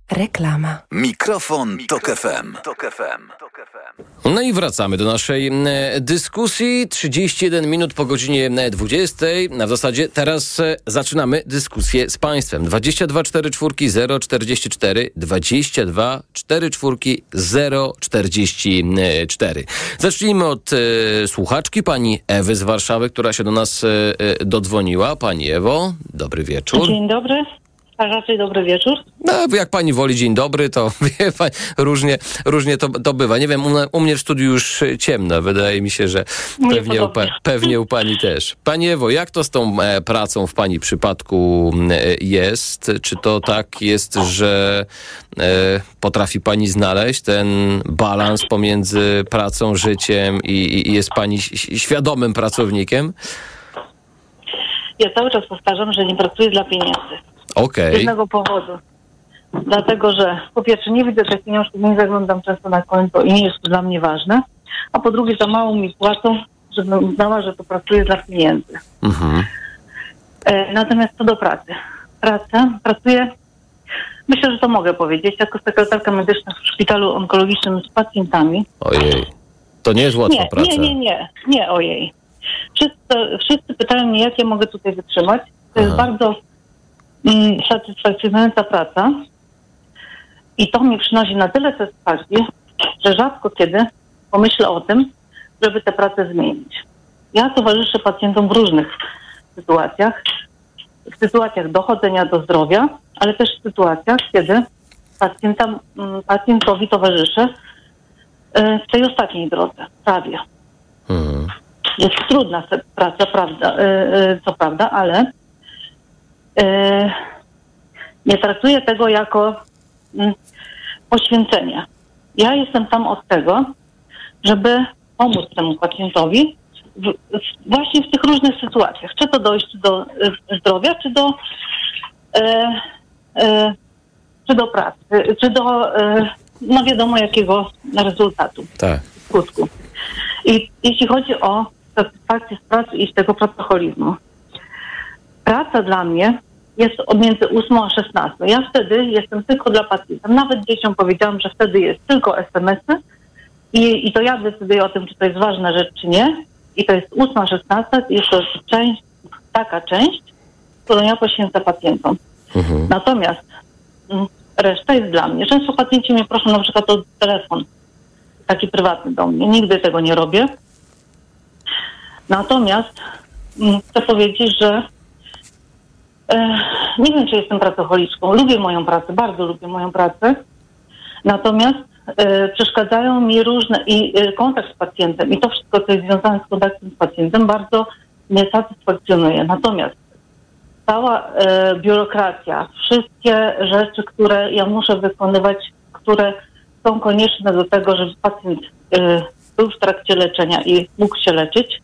Reklama. Mikrofon, Tok FM. No i wracamy do naszej m, dyskusji. 31 minut po godzinie m, 20. A w zasadzie teraz e, zaczynamy dyskusję z Państwem. 22 44 044 22 44 044. Zacznijmy od e, słuchaczki pani Ewy z Warszawy, która się do nas e, e, dodzwoniła. Pani Ewo, dobry wieczór. Dzień dobry, a raczej dobry wieczór. No, jak pani woli dzień dobry, to <laughs> wie pani, różnie, różnie to, to bywa. Nie wiem, u, u mnie w studiu już ciemno. Wydaje mi się, że pewnie u, pewnie u pani też. Pani Ewo, jak to z tą e, pracą w pani przypadku e, jest? Czy to tak jest, że e, potrafi pani znaleźć ten balans pomiędzy pracą, życiem i, i jest pani świadomym pracownikiem? Ja cały czas powtarzam, że nie pracuję dla pieniędzy. Z Okej. jednego powodu. Dlatego, że po pierwsze nie widzę tych pieniążków, nie zaglądam często na konto i nie jest to dla mnie ważne. A po drugie za mało mi płacą, żebym uznała, że to pracuję dla pieniędzy. Mhm. E, natomiast co do pracy. Praca, pracuję, myślę, że to mogę powiedzieć, jako sekretarka medyczna w szpitalu onkologicznym z pacjentami. Ojej. To nie jest łatwa nie, praca. Nie, nie, nie, nie, ojej. Wszyscy, wszyscy pytają mnie, jak ja mogę tutaj wytrzymać. To jest Aha. bardzo mm, satysfakcjonująca praca i to mi przynosi na tyle satysfakcji, że rzadko kiedy pomyślę o tym, żeby tę pracę zmienić. Ja towarzyszę pacjentom w różnych sytuacjach, w sytuacjach dochodzenia do zdrowia, ale też w sytuacjach, kiedy pacjentam, mm, pacjentowi towarzyszę e, w tej ostatniej drodze, prawie. Mhm. Jest trudna praca, prawda, e, e, co prawda, ale nie traktuję tego jako mm, poświęcenie. Ja jestem tam od tego, żeby pomóc temu pacjentowi w, w, właśnie w tych różnych sytuacjach. Czy to dojść do e, zdrowia, czy do, e, e, czy do pracy, czy do, e, no wiadomo jakiego rezultatu Tak. skutku. I jeśli chodzi o satysfakcję z pracy i z tego pracoholizmu, praca dla mnie jest między 8 a 16. Ja wtedy jestem tylko dla pacjenta. Nawet dzieciom powiedziałam, że wtedy jest tylko SMS-y i, i to ja decyduję o tym, czy to jest ważna rzecz, czy nie. I to jest 8 16, jest to część, taka część, którą ja poświęcę pacjentom. Natomiast mm, reszta jest dla mnie. Często pacjenci mnie proszą na przykład o telefon taki prywatny do mnie. Nigdy tego nie robię. Natomiast mm, chcę powiedzieć, że nie wiem, czy jestem pracocholiczką. Lubię moją pracę, bardzo lubię moją pracę. Natomiast e, przeszkadzają mi różne i e, kontakt z pacjentem i to wszystko, co jest związane z kontaktem z pacjentem, bardzo mnie satysfakcjonuje. Natomiast cała e, biurokracja, wszystkie rzeczy, które ja muszę wykonywać, które są konieczne do tego, żeby pacjent był w trakcie leczenia i mógł się leczyć,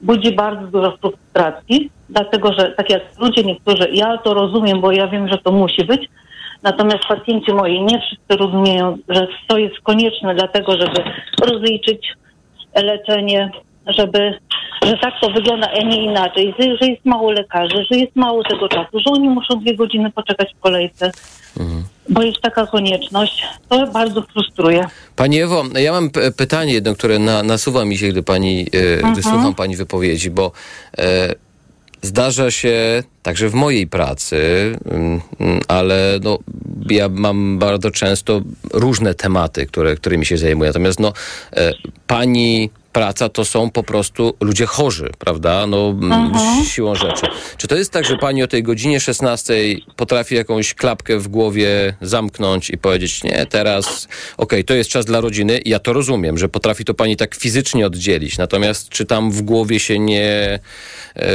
budzi bardzo dużo frustracji, dlatego że tak jak ludzie niektórzy, ja to rozumiem, bo ja wiem, że to musi być, natomiast pacjenci moi nie wszyscy rozumieją, że to jest konieczne dlatego, żeby rozliczyć leczenie, żeby, że tak to wygląda, a nie inaczej, że, że jest mało lekarzy, że jest mało tego czasu, że oni muszą dwie godziny poczekać w kolejce, bo jest taka konieczność. To bardzo frustruje. Pani Ewo, ja mam pytanie jedno, które na, nasuwa mi się, gdy pani, e, Mhm. gdy słucham pani wypowiedzi, bo e, zdarza się także w mojej pracy, mm, mm, ale no, ja mam bardzo często różne tematy, które, którymi się zajmuję. Natomiast no, e, pani praca to są po prostu ludzie chorzy, prawda? No, m, Mhm. siłą rzeczy. Czy to jest tak, że pani o tej godzinie 16 potrafi jakąś klapkę w głowie zamknąć i powiedzieć, nie, teraz, okej, to jest czas dla rodziny. Ja to rozumiem, że potrafi to pani tak fizycznie oddzielić. Natomiast czy tam w głowie się nie, e,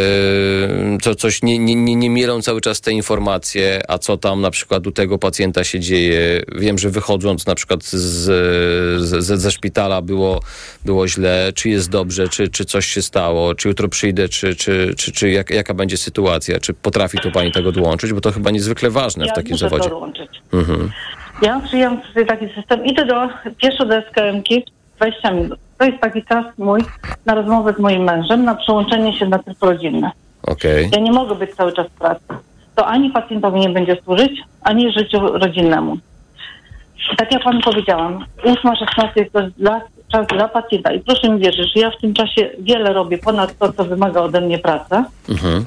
co, coś nie, nie, nie, nie mielą cały czas te informacje, a co tam na przykład u tego pacjenta się dzieje? Wiem, że wychodząc na przykład z, z, ze, ze szpitala było, było źle, czy jest dobrze, czy, czy coś się stało, czy jutro przyjdę, czy, czy, czy, czy jak, jaka będzie sytuacja, czy potrafi to pani tego dołączyć, bo to chyba niezwykle ważne w Ja takim muszę zawodzie. Mhm. Ja przyjąłem sobie taki system. Idę do, pieszo do SKM-ki 20 minut. To jest taki czas mój na rozmowę z moim mężem, na przełączenie się na tryb rodzinny. Okej. Ja nie mogę być cały czas w pracy. to ani pacjentowi nie będzie służyć, ani życiu rodzinnemu. Tak jak panu powiedziałam, 8-16 jest to dla, czas dla pacjenta i proszę mi wierzyć, że ja w tym czasie wiele robię ponad to, co wymaga ode mnie praca. Mhm.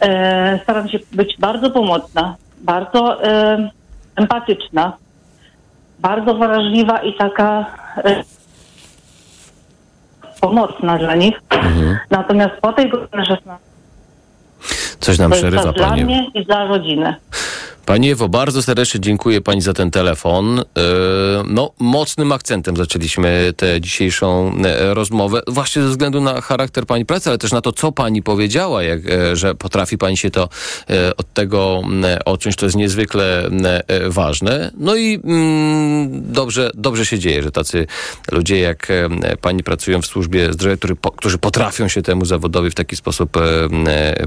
E, staram się być bardzo pomocna, bardzo e, empatyczna, bardzo wrażliwa i taka e, pomocna dla nich. Natomiast po tej godzinie 16 Coś nam przerywa, dla mnie i dla rodziny. Pani Ewo, bardzo serdecznie dziękuję Pani za ten telefon. E, No, mocnym akcentem zaczęliśmy tę dzisiejszą e, rozmowę, właśnie ze względu na charakter Pani pracy, ale też na to, co Pani powiedziała, jak, e, że potrafi Pani się to od tego odciąć, to jest niezwykle ważne. No i mm, dobrze, dobrze się dzieje, że tacy ludzie jak Pani pracują w służbie zdrowia, którzy, po, którzy potrafią się temu zawodowi w taki sposób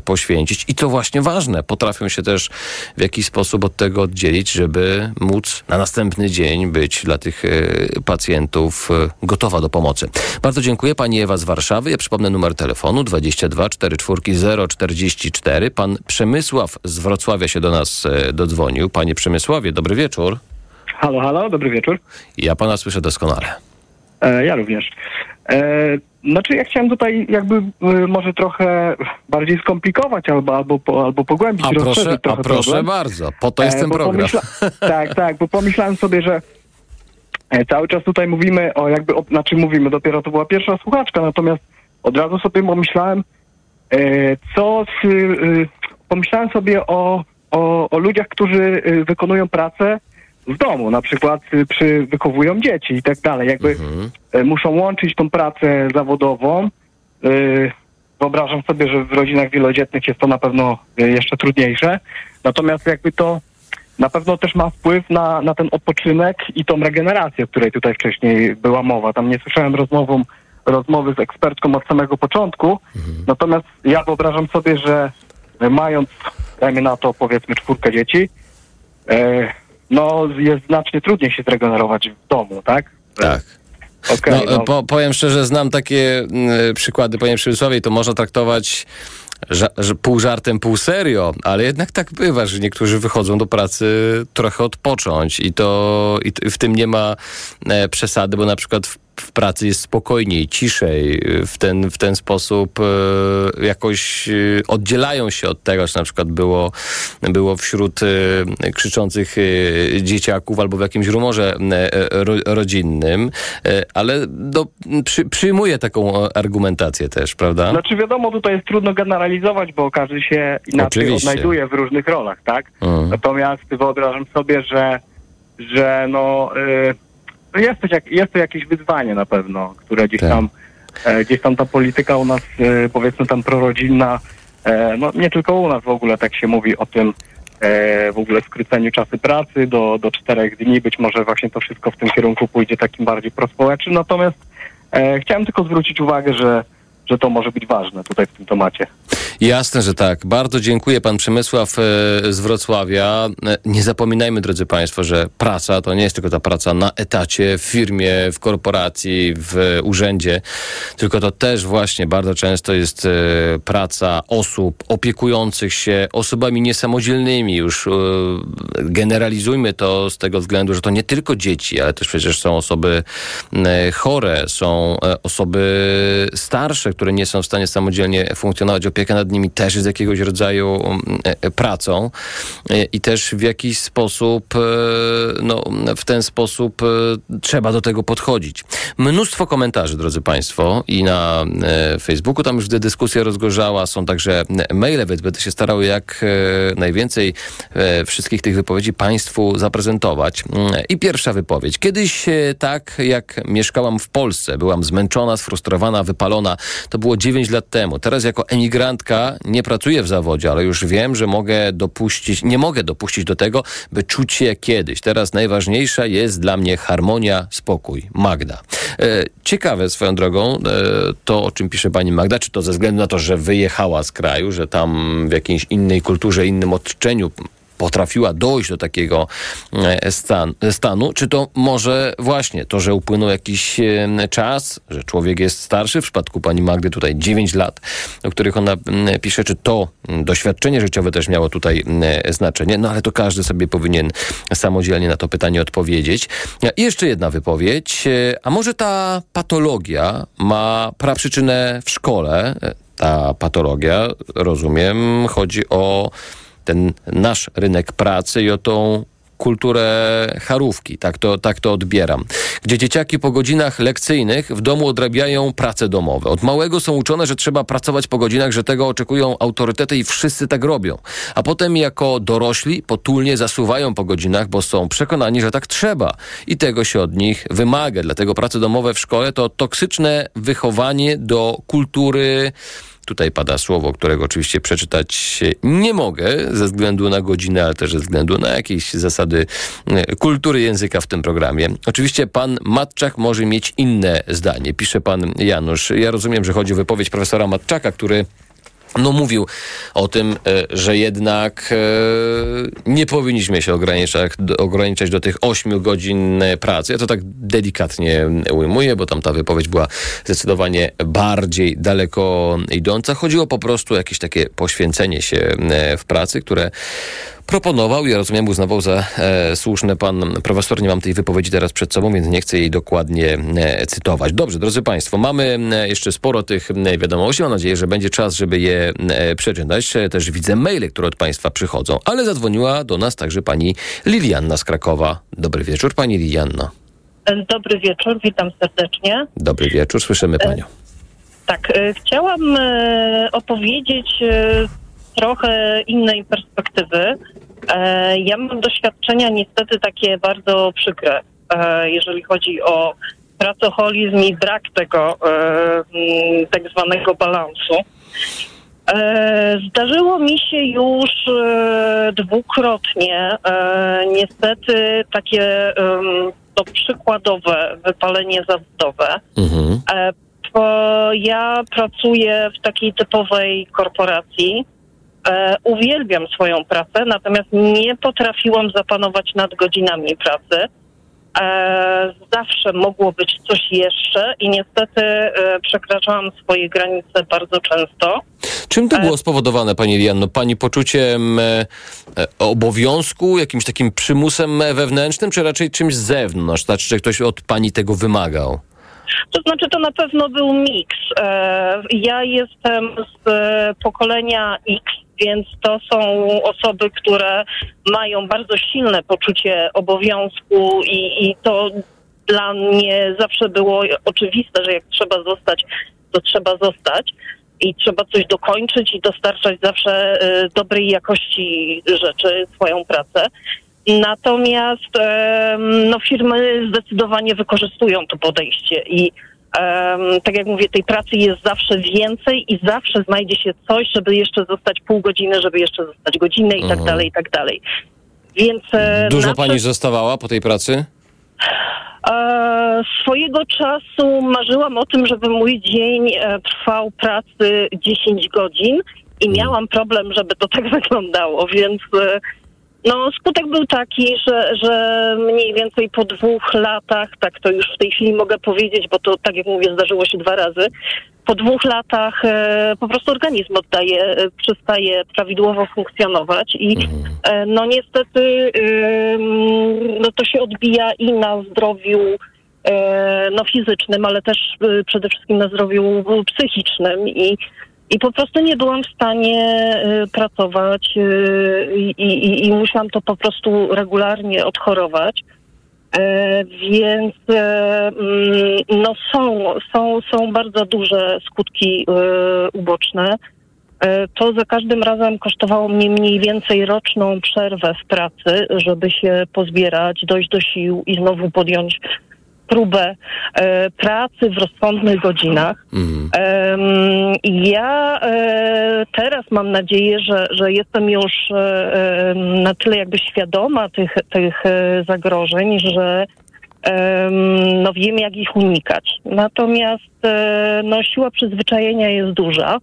poświęcić. I to właśnie ważne, potrafią się też w jakiś sposób od tego oddzielić, żeby móc na następny dzień być dla tych e, pacjentów e, gotowa do pomocy. Bardzo dziękuję. Pani Ewa z Warszawy. Ja przypomnę numer telefonu 22 44 044. Pan Przemysław z Wrocławia się do nas e, dodzwonił. Panie Przemysławie, dobry wieczór. Halo, halo, dobry wieczór. Ja pana słyszę doskonale. E, ja również. E, znaczy ja chciałem tutaj jakby e, może trochę bardziej skomplikować albo, albo, albo pogłębić, A proszę, rozszerzyć a trochę proszę problem. bardzo. Po to jest ten program. <laughs> tak, tak, bo pomyślałem sobie, że cały czas tutaj mówimy o jakby, o, znaczy mówimy, dopiero to była pierwsza słuchaczka, natomiast od razu sobie pomyślałem, co z, pomyślałem sobie o, o, o ludziach, którzy wykonują pracę w domu, na przykład y, przy, wychowują dzieci i tak dalej, jakby e, muszą łączyć tą pracę zawodową. Y, Wyobrażam sobie, że w rodzinach wielodzietnych jest to na pewno y, jeszcze trudniejsze. Natomiast jakby to na pewno też ma wpływ na, na ten odpoczynek i tą regenerację, o której tutaj wcześniej była mowa. Tam nie słyszałem rozmową, rozmowy z ekspertką od samego początku. Natomiast ja wyobrażam sobie, że mając, dajmy na to powiedzmy czwórkę dzieci, e, no jest znacznie trudniej się zregenerować w domu, tak? Tak. Okej, no, no. Po, powiem szczerze, znam takie mm, przykłady, panie Przemysławie, to można traktować ża- pół żartem, pół serio, ale jednak tak bywa, że niektórzy wychodzą do pracy trochę odpocząć i to i w tym nie ma e, przesady, bo na przykład w, w pracy jest spokojniej, ciszej, w ten, w ten sposób e, jakoś e, oddzielają się od tego, co na przykład było, było wśród e, krzyczących dzieciaków albo w jakimś rumorze ro, rodzinnym, ale do, przy, przyjmuję taką argumentację też, prawda? Znaczy wiadomo, tutaj jest trudno generalizować, bo każdy się inaczej Oczywiście. odnajduje w różnych rolach, tak? Mhm. Natomiast wyobrażam sobie, że, że no, y, jest, to jest to jakieś wyzwanie na pewno, które gdzieś Tak. tam, e, gdzieś tam ta polityka u nas, e, powiedzmy tam prorodzinna, e, no nie tylko u nas w ogóle tak się mówi o tym, w ogóle skróceniu czasu pracy do, do czterech dni, być może właśnie to wszystko w tym kierunku pójdzie takim bardziej prospołecznym, natomiast chciałem tylko zwrócić uwagę, że że to może być ważne tutaj w tym temacie. Jasne, że tak. Bardzo dziękuję pan Przemysław e, z Wrocławia. E, Nie zapominajmy, drodzy państwo, że praca to nie jest tylko ta praca na etacie, w firmie, w korporacji, w urzędzie, tylko to też właśnie bardzo często jest e, praca osób opiekujących się osobami niesamodzielnymi. Już generalizujmy to z tego względu, że to nie tylko dzieci, ale też przecież są osoby chore, są osoby starsze, które nie są w stanie samodzielnie funkcjonować. Opieka nad nimi też jest jakiegoś rodzaju mm, e, pracą E, i też w jakiś sposób, e, no, w ten sposób e, trzeba do tego podchodzić. Mnóstwo komentarzy, drodzy Państwo, i na e, Facebooku tam już dyskusja rozgorzała, są także maile, więc będę się starał jak e, najwięcej e, wszystkich tych wypowiedzi Państwu zaprezentować. Mm, I pierwsza wypowiedź. Kiedyś e, tak jak mieszkałam w Polsce, byłam zmęczona, sfrustrowana, wypalona. To było 9 lat temu. Teraz jako emigrantka nie pracuję w zawodzie, ale już wiem, że mogę dopuścić, nie mogę dopuścić do tego, by czuć się kiedyś. Teraz najważniejsza jest dla mnie harmonia, spokój. Magda. E, ciekawe swoją drogą e, to, o czym pisze pani Magda, czy to ze względu na to, że wyjechała z kraju, że tam w jakiejś innej kulturze, innym otoczeniu potrafiła dojść do takiego e, stan, stanu, czy to może właśnie to, że upłynął jakiś e, czas, że człowiek jest starszy, w przypadku pani Magdy tutaj 9 lat, o których ona pisze, czy to doświadczenie życiowe też miało tutaj znaczenie, no ale to każdy sobie powinien samodzielnie na to pytanie odpowiedzieć. I jeszcze jedna wypowiedź, e, a może ta patologia ma praprzyczynę w szkole? Ta patologia, rozumiem, chodzi o ten nasz rynek pracy i o tą kulturę charówki, tak to, tak to odbieram. Gdzie dzieciaki po godzinach lekcyjnych w domu odrabiają prace domowe. Od małego są uczone, że trzeba pracować po godzinach, że tego oczekują autorytety i wszyscy tak robią. A potem jako dorośli potulnie zasuwają po godzinach, bo są przekonani, że tak trzeba. I tego się od nich wymaga. Dlatego prace domowe w szkole to toksyczne wychowanie do kultury Tutaj pada słowo, którego oczywiście przeczytać nie mogę ze względu na godzinę, ale też ze względu na jakieś zasady e, kultury języka w tym programie. Oczywiście pan Matczak może mieć inne zdanie, pisze pan Janusz. Ja rozumiem, że chodzi o wypowiedź profesora Matczaka, który no mówił o tym, e, że jednak e, nie powinniśmy się ograniczać, ograniczać do tych 8 godzin pracy. Ja to tak delikatnie ujmuję, bo tam ta wypowiedź była zdecydowanie bardziej daleko idąca. Chodziło po prostu o jakieś takie poświęcenie się e, w pracy, które proponował, ja rozumiem, uznawał za e, słuszne pan profesor. Nie mam tej wypowiedzi teraz przed sobą, więc nie chcę jej dokładnie e, cytować. Dobrze, drodzy państwo, mamy e, jeszcze sporo tych e, wiadomości. Mam nadzieję, że będzie czas, żeby je e, przeczytać. E, Też widzę maile, które od państwa przychodzą, ale zadzwoniła do nas także pani Lilianna z Krakowa. Dobry wieczór, pani Lilianno. Dobry wieczór, witam serdecznie. Dobry wieczór, słyszymy panią. Tak, chciałam opowiedzieć trochę innej perspektywy. E, Ja mam doświadczenia niestety takie bardzo przykre, e, jeżeli chodzi o pracoholizm i brak tego e, mm, tak zwanego balansu. Zdarzyło mi się już dwukrotnie niestety takie to przykładowe wypalenie zawodowe. Bo ja pracuję w takiej typowej korporacji. E, uwielbiam swoją pracę, natomiast nie potrafiłam zapanować nad godzinami pracy. E, zawsze mogło być coś jeszcze i niestety e, przekraczałam swoje granice bardzo często. Czym to było spowodowane, pani Lianno? Pani poczuciem e, e, obowiązku, jakimś takim przymusem e, wewnętrznym, czy raczej czymś z zewnątrz? Znaczy, że ktoś od pani tego wymagał? To znaczy, to na pewno był miks. E, Ja jestem z e, pokolenia X, więc to są osoby, które mają bardzo silne poczucie obowiązku i, i to dla mnie zawsze było oczywiste, że jak trzeba zostać, to trzeba zostać i trzeba coś dokończyć i dostarczać zawsze e, dobrej jakości rzeczy, swoją pracę. Natomiast em, no, firmy zdecydowanie wykorzystują to podejście i tak jak mówię, tej pracy jest zawsze więcej i zawsze znajdzie się coś, żeby jeszcze zostać pół godziny, żeby jeszcze zostać godzinę i tak Mhm. dalej, i tak dalej. Więc e, Dużo pani zostawała po tej pracy? E, swojego czasu marzyłam o tym, żeby mój dzień e, trwał pracy 10 godzin i miałam problem, żeby to tak <laughs> wyglądało, więc e, no, skutek był taki, że, że mniej więcej po dwóch latach, tak to już w tej chwili mogę powiedzieć, bo to tak jak mówię, zdarzyło się dwa razy, po dwóch latach e, po prostu organizm oddaje, e, przestaje prawidłowo funkcjonować i e, no niestety ym, no to się odbija i na zdrowiu e, no fizycznym, ale też e, przede wszystkim na zdrowiu psychicznym i i po prostu nie byłam w stanie e, pracować e, i, i, musiałam to po prostu regularnie odchorować. E, więc e, mm, no są, są, są bardzo duże skutki e, uboczne. To za każdym razem kosztowało mnie mniej więcej roczną przerwę w pracy, żeby się pozbierać, dojść do sił i znowu podjąć próbę e, pracy w rozsądnych godzinach. Em, ja e, teraz mam nadzieję, że, że jestem już e, na tyle jakby świadoma tych, tych e, zagrożeń, że no wiem, jak ich unikać. Natomiast e, no, siła przyzwyczajenia jest duża.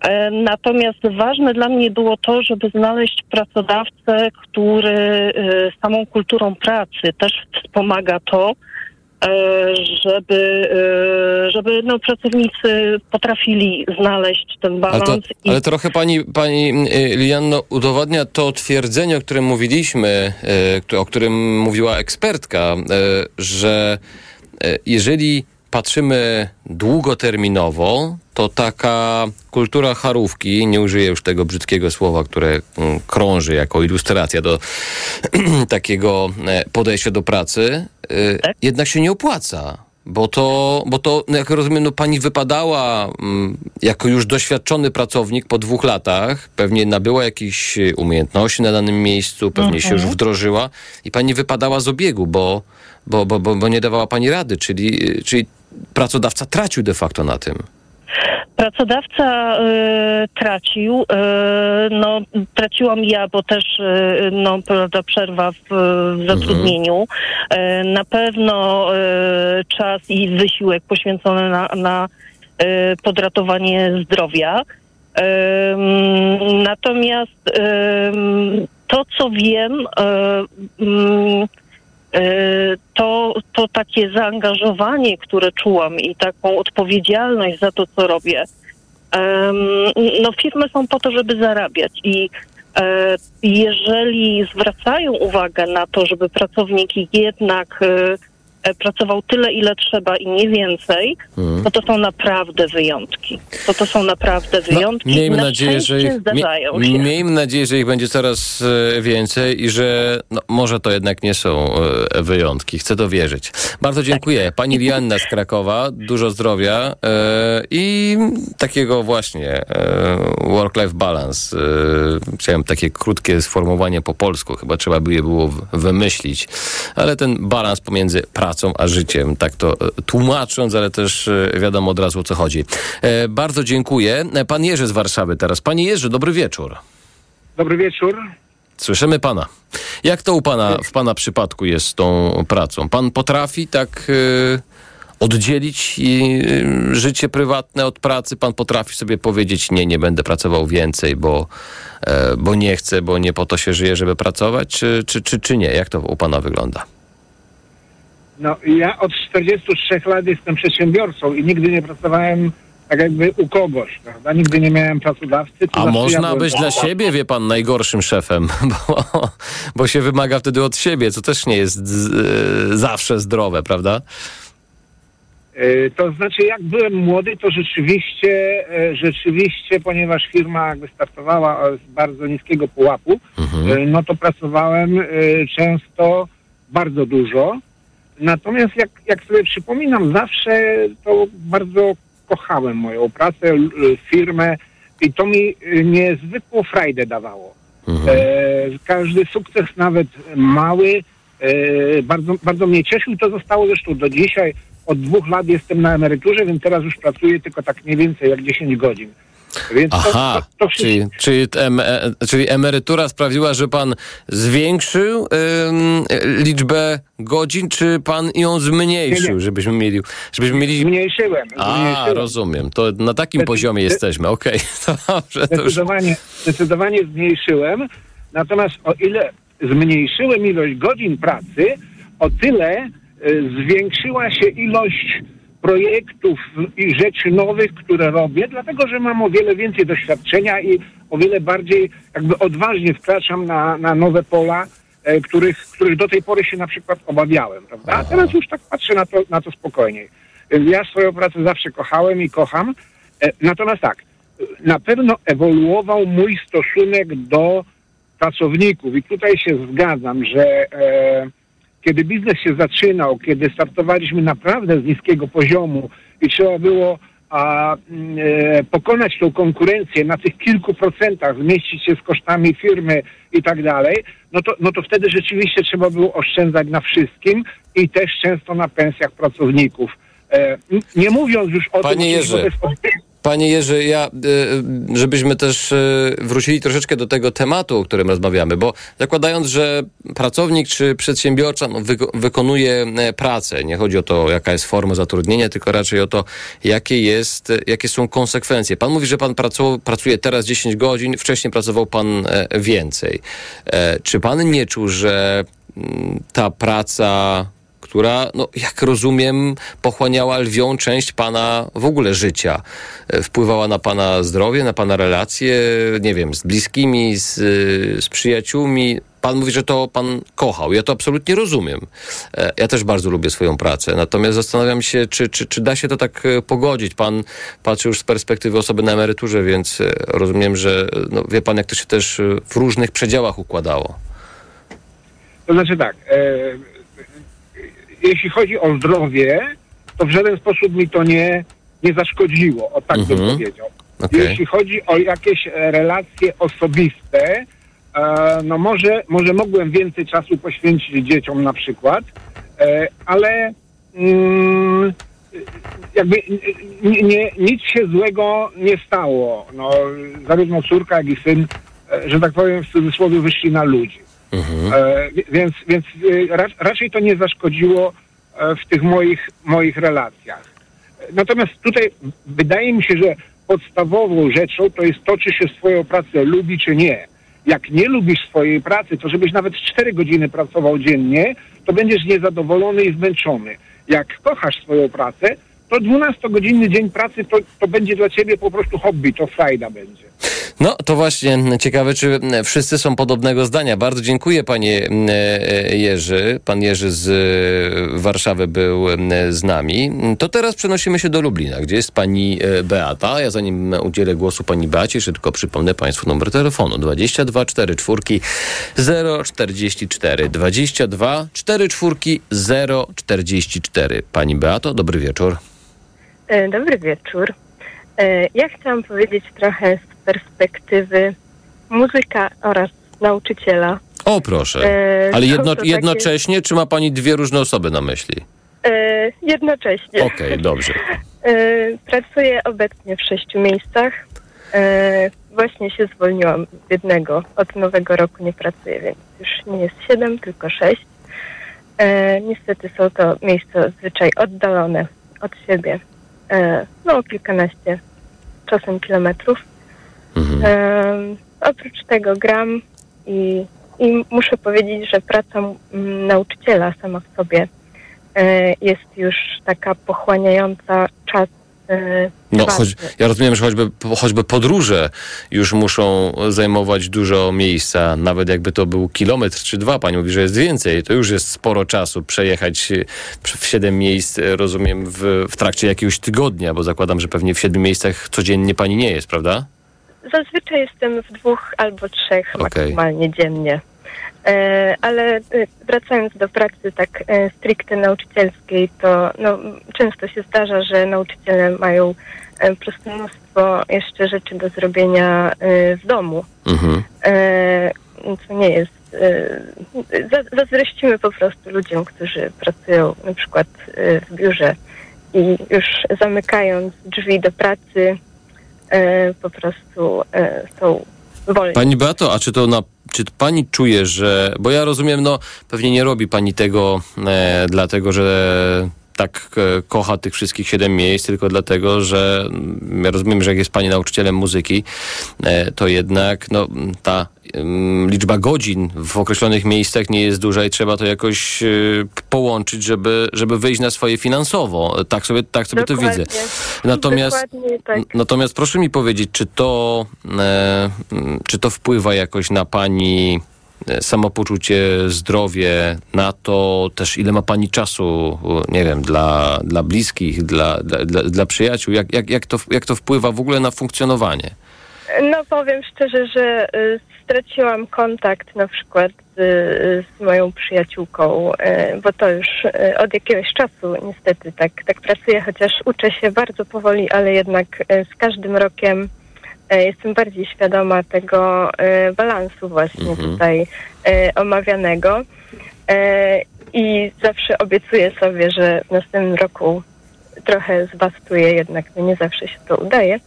E, Natomiast ważne dla mnie było to, żeby znaleźć pracodawcę, który e, samą kulturą pracy też wspomaga to, e, żeby, e, żeby no, pracownicy potrafili znaleźć ten Ale, to, balans. i- ale trochę pani, pani y, Lianno udowadnia to twierdzenie, o którym mówiliśmy, y, o którym mówiła ekspertka, y, że jeżeli patrzymy długoterminowo, to taka kultura charówki, nie użyję już tego brzydkiego słowa, które mm, krąży jako ilustracja do <clears throat> takiego e, podejścia do pracy, y, jednak się nie opłaca. Bo to, bo to, no jak rozumiem, no pani wypadała mm, jako już doświadczony pracownik po dwóch latach, pewnie nabyła jakieś y, umiejętności na danym miejscu, pewnie się już Mhm. wdrożyła i pani wypadała z obiegu, bo, bo, bo, bo, bo nie dawała pani rady, czyli, y, czyli pracodawca tracił de facto na tym. Pracodawca e, tracił, e, no traciłam ja, bo też e, no, prawda, przerwa w, w zatrudnieniu. E, na pewno e, czas i wysiłek poświęcony na, na e, podratowanie zdrowia. Natomiast to, co wiem, mm, to, to takie zaangażowanie, które czułam i taką odpowiedzialność za to, co robię. No, firmy są po to, żeby zarabiać i e, jeżeli zwracają uwagę na to, żeby pracownik jednak e, e, pracował tyle, ile trzeba i nie więcej, Mhm. to to są naprawdę wyjątki. To to są naprawdę wyjątki. No, Miejmy Na nadzieję, że ich, mie, miejmy nadzieję, że ich będzie coraz e, więcej i że no, może to jednak nie są e, wyjątki. Chcę to wierzyć. Bardzo dziękuję. Pani Lianna z Krakowa, dużo zdrowia e, i takiego właśnie e, work-life balance. E, chciałem takie krótkie sformułowanie po polsku, chyba trzeba by je było wymyślić, ale ten balans pomiędzy pracą a życiem, tak to e, tłumacząc, ale też e, wiadomo od razu o co chodzi. E, bardzo dziękuję. Pan Jerzy z Warszawy teraz. Panie Jerzy, dobry wieczór. Dobry wieczór. Słyszymy pana. Jak to u pana w pana przypadku jest z tą pracą? Pan potrafi tak oddzielić życie prywatne od pracy? Pan potrafi sobie powiedzieć, nie, nie będę pracował więcej, bo, bo nie chcę, bo nie po to się żyje, żeby pracować? Czy, czy, czy, czy nie? Jak to u pana wygląda? No, ja od 43 lat jestem przedsiębiorcą i nigdy nie pracowałem tak jakby u kogoś, prawda? Nigdy nie miałem pracodawcy. A zawsze można ja być dla siebie, wie pan, najgorszym szefem, <laughs> bo, bo się wymaga wtedy od siebie, co też nie jest z, e, zawsze zdrowe, prawda? E, To znaczy, jak byłem młody, to rzeczywiście, e, rzeczywiście, ponieważ firma jakby startowała z bardzo niskiego pułapu, e, no to pracowałem często bardzo dużo. Natomiast jak, jak sobie przypominam, zawsze to bardzo kochałem moją pracę, firmę i to mi e, niezwykłą frajdę dawało. E, każdy sukces, nawet mały, e, bardzo, bardzo mnie cieszył to zostało zresztą do dzisiaj. Od dwóch lat jestem na emeryturze, więc teraz już pracuję tylko tak mniej więcej jak 10 godzin. Więc Aha, to, to, wszystko, czyli, czyli, em, e, czyli emerytura sprawiła, że pan zwiększył ym, liczbę godzin, czy pan ją zmniejszył, Nie, żebyśmy mieli... Żebyśmy mieli... Zmniejszyłem. A, zmniejszyłem. rozumiem. To na takim Zdecy- poziomie jesteśmy. Okej, <laughs> dobrze. To już... Zdecydowanie, zdecydowanie zmniejszyłem. Natomiast o ile zmniejszyłem ilość godzin pracy, o tyle y, zwiększyła się ilość projektów i rzeczy nowych, które robię, dlatego że mam o wiele więcej doświadczenia i o wiele bardziej jakby odważnie wkraczam na, na nowe pola, e, których, których do tej pory się na przykład obawiałem, prawda? A teraz już tak patrzę na to, na to spokojniej. Ja swoją pracę zawsze kochałem i kocham. E, Natomiast tak, na pewno ewoluował mój stosunek do pracowników i tutaj się zgadzam, że e, kiedy biznes się zaczynał, kiedy startowaliśmy naprawdę z niskiego poziomu i trzeba było a, mm, e, pokonać tą konkurencję na tych kilku procentach, zmieścić się z kosztami firmy i tak dalej, no to, no to wtedy rzeczywiście trzeba było oszczędzać na wszystkim i też często na pensjach pracowników. E, nie mówiąc już o Panie tym, Jerzy. że to jest Panie Jerzy, ja, y, żebyśmy też y, wrócili troszeczkę do tego tematu, o którym rozmawiamy, bo zakładając, że pracownik czy przedsiębiorca no, wyko- wykonuje e, pracę, nie chodzi o to, jaka jest forma zatrudnienia, tylko raczej o to, jakie, jest, jakie są konsekwencje. Pan mówi, że pan pracu- pracuje teraz 10 godzin, wcześniej pracował pan e, więcej. E, Czy pan nie czuł, że mm, ta praca która, no, jak rozumiem, pochłaniała lwią część pana w ogóle życia. E, Wpływała na pana zdrowie, na pana relacje, nie wiem, z bliskimi, z, z przyjaciółmi. Pan mówi, że to pan kochał. Ja to absolutnie rozumiem. E, Ja też bardzo lubię swoją pracę. Natomiast zastanawiam się, czy, czy, czy da się to tak e, pogodzić. Pan patrzy już z perspektywy osoby na emeryturze, więc rozumiem, że no, wie pan, jak to się też w różnych przedziałach układało. To znaczy tak, jeśli chodzi o zdrowie, to w żaden sposób mi to nie, nie zaszkodziło, o tak bym Mhm. powiedział. Okej. Jeśli chodzi o jakieś e, relacje osobiste, e, no może, może mogłem więcej czasu poświęcić dzieciom na przykład, e, ale mm, jakby nie, nie, nic się złego nie stało. No, zarówno córka, jak i syn, e, że tak powiem w cudzysłowie, wyszli na ludzi. E, wi- więc więc e, ra, raczej to nie zaszkodziło e, w tych moich, moich relacjach. Natomiast tutaj wydaje mi się, że podstawową rzeczą to jest to, czy się swoją pracę lubi, czy nie. Jak nie lubisz swojej pracy, to żebyś nawet 4 godziny pracował dziennie, to będziesz niezadowolony i zmęczony. Jak kochasz swoją pracę, to 12-godzinny dzień pracy to, to będzie dla ciebie po prostu hobby, to frajda będzie. No, to właśnie ciekawe, czy wszyscy są podobnego zdania. Bardzo dziękuję, panie e, Jerzy. Pan Jerzy z e, Warszawy był e, z nami. To teraz przenosimy się do Lublina, gdzie jest pani e, Beata. Ja zanim udzielę głosu pani Beacie, jeszcze tylko przypomnę państwu numer telefonu 22 44 044 22 44 044. Pani Beato, dobry wieczór. E, Dobry wieczór. E, Ja chciałam powiedzieć trochę z perspektywy muzyka oraz nauczyciela. O, proszę. E, Ale jedno, to takie- jednocześnie, czy ma pani dwie różne osoby na myśli? Jednocześnie. Okej, dobrze. <laughs> E, Pracuję obecnie w sześciu miejscach. Właśnie się zwolniłam z jednego. Od nowego roku nie pracuję, więc już nie jest siedem, tylko sześć. Niestety są to miejsca zazwyczaj oddalone od siebie. E, No, kilkanaście czasem kilometrów. E, oprócz tego gram i, i muszę powiedzieć, że praca mm, nauczyciela sama w sobie e, jest już taka pochłaniająca czas. E, No, choć, ja rozumiem, że choćby, choćby podróże już muszą zajmować dużo miejsca, nawet jakby to był kilometr czy dwa, pani mówi, że jest więcej, to już jest sporo czasu przejechać e, w siedem miejsc, e, rozumiem, w, w trakcie jakiegoś tygodnia, bo zakładam, że pewnie w siedmiu miejscach codziennie pani nie jest, prawda? Zazwyczaj jestem w dwóch albo trzech Okej. maksymalnie dziennie. E, ale e, wracając do pracy tak e, stricte nauczycielskiej, to no, często się zdarza, że nauczyciele mają po prostu mnóstwo jeszcze rzeczy do zrobienia w domu. Mhm. Co nie jest. Za- zazdrościmy po prostu ludziom, którzy pracują na przykład w biurze i już zamykając drzwi do pracy, po prostu są wolni. Pani Beato, a czy to na, czy pani czuje, że, bo ja rozumiem, no pewnie nie robi pani tego e, dlatego, że tak e, kocha tych wszystkich siedem miejsc, tylko dlatego, że mm, ja rozumiem, że jak jest pani nauczycielem muzyki, e, to jednak no, ta mm, liczba godzin w określonych miejscach nie jest duża i trzeba to jakoś e, połączyć, żeby, żeby wyjść na swoje finansowo. Tak sobie, tak sobie to widzę. Natomiast tak. Natomiast proszę mi powiedzieć, czy to, e, m, czy to wpływa jakoś na pani samopoczucie, zdrowie, na to też ile ma pani czasu, nie wiem, dla, dla bliskich, dla, dla, dla, przyjaciół? Jak, jak, jak, to, jak to wpływa w ogóle na funkcjonowanie? No powiem szczerze, że y, straciłam kontakt na przykład z, z moją przyjaciółką, y, bo to już y, od jakiegoś czasu niestety tak, tak pracuję, chociaż uczę się bardzo powoli, ale jednak y, z każdym rokiem y, jestem bardziej świadoma tego y, balansu właśnie Mhm. tutaj y, omawianego. I zawsze obiecuję sobie, że w następnym roku trochę zbastuję, jednak no nie zawsze się to udaje.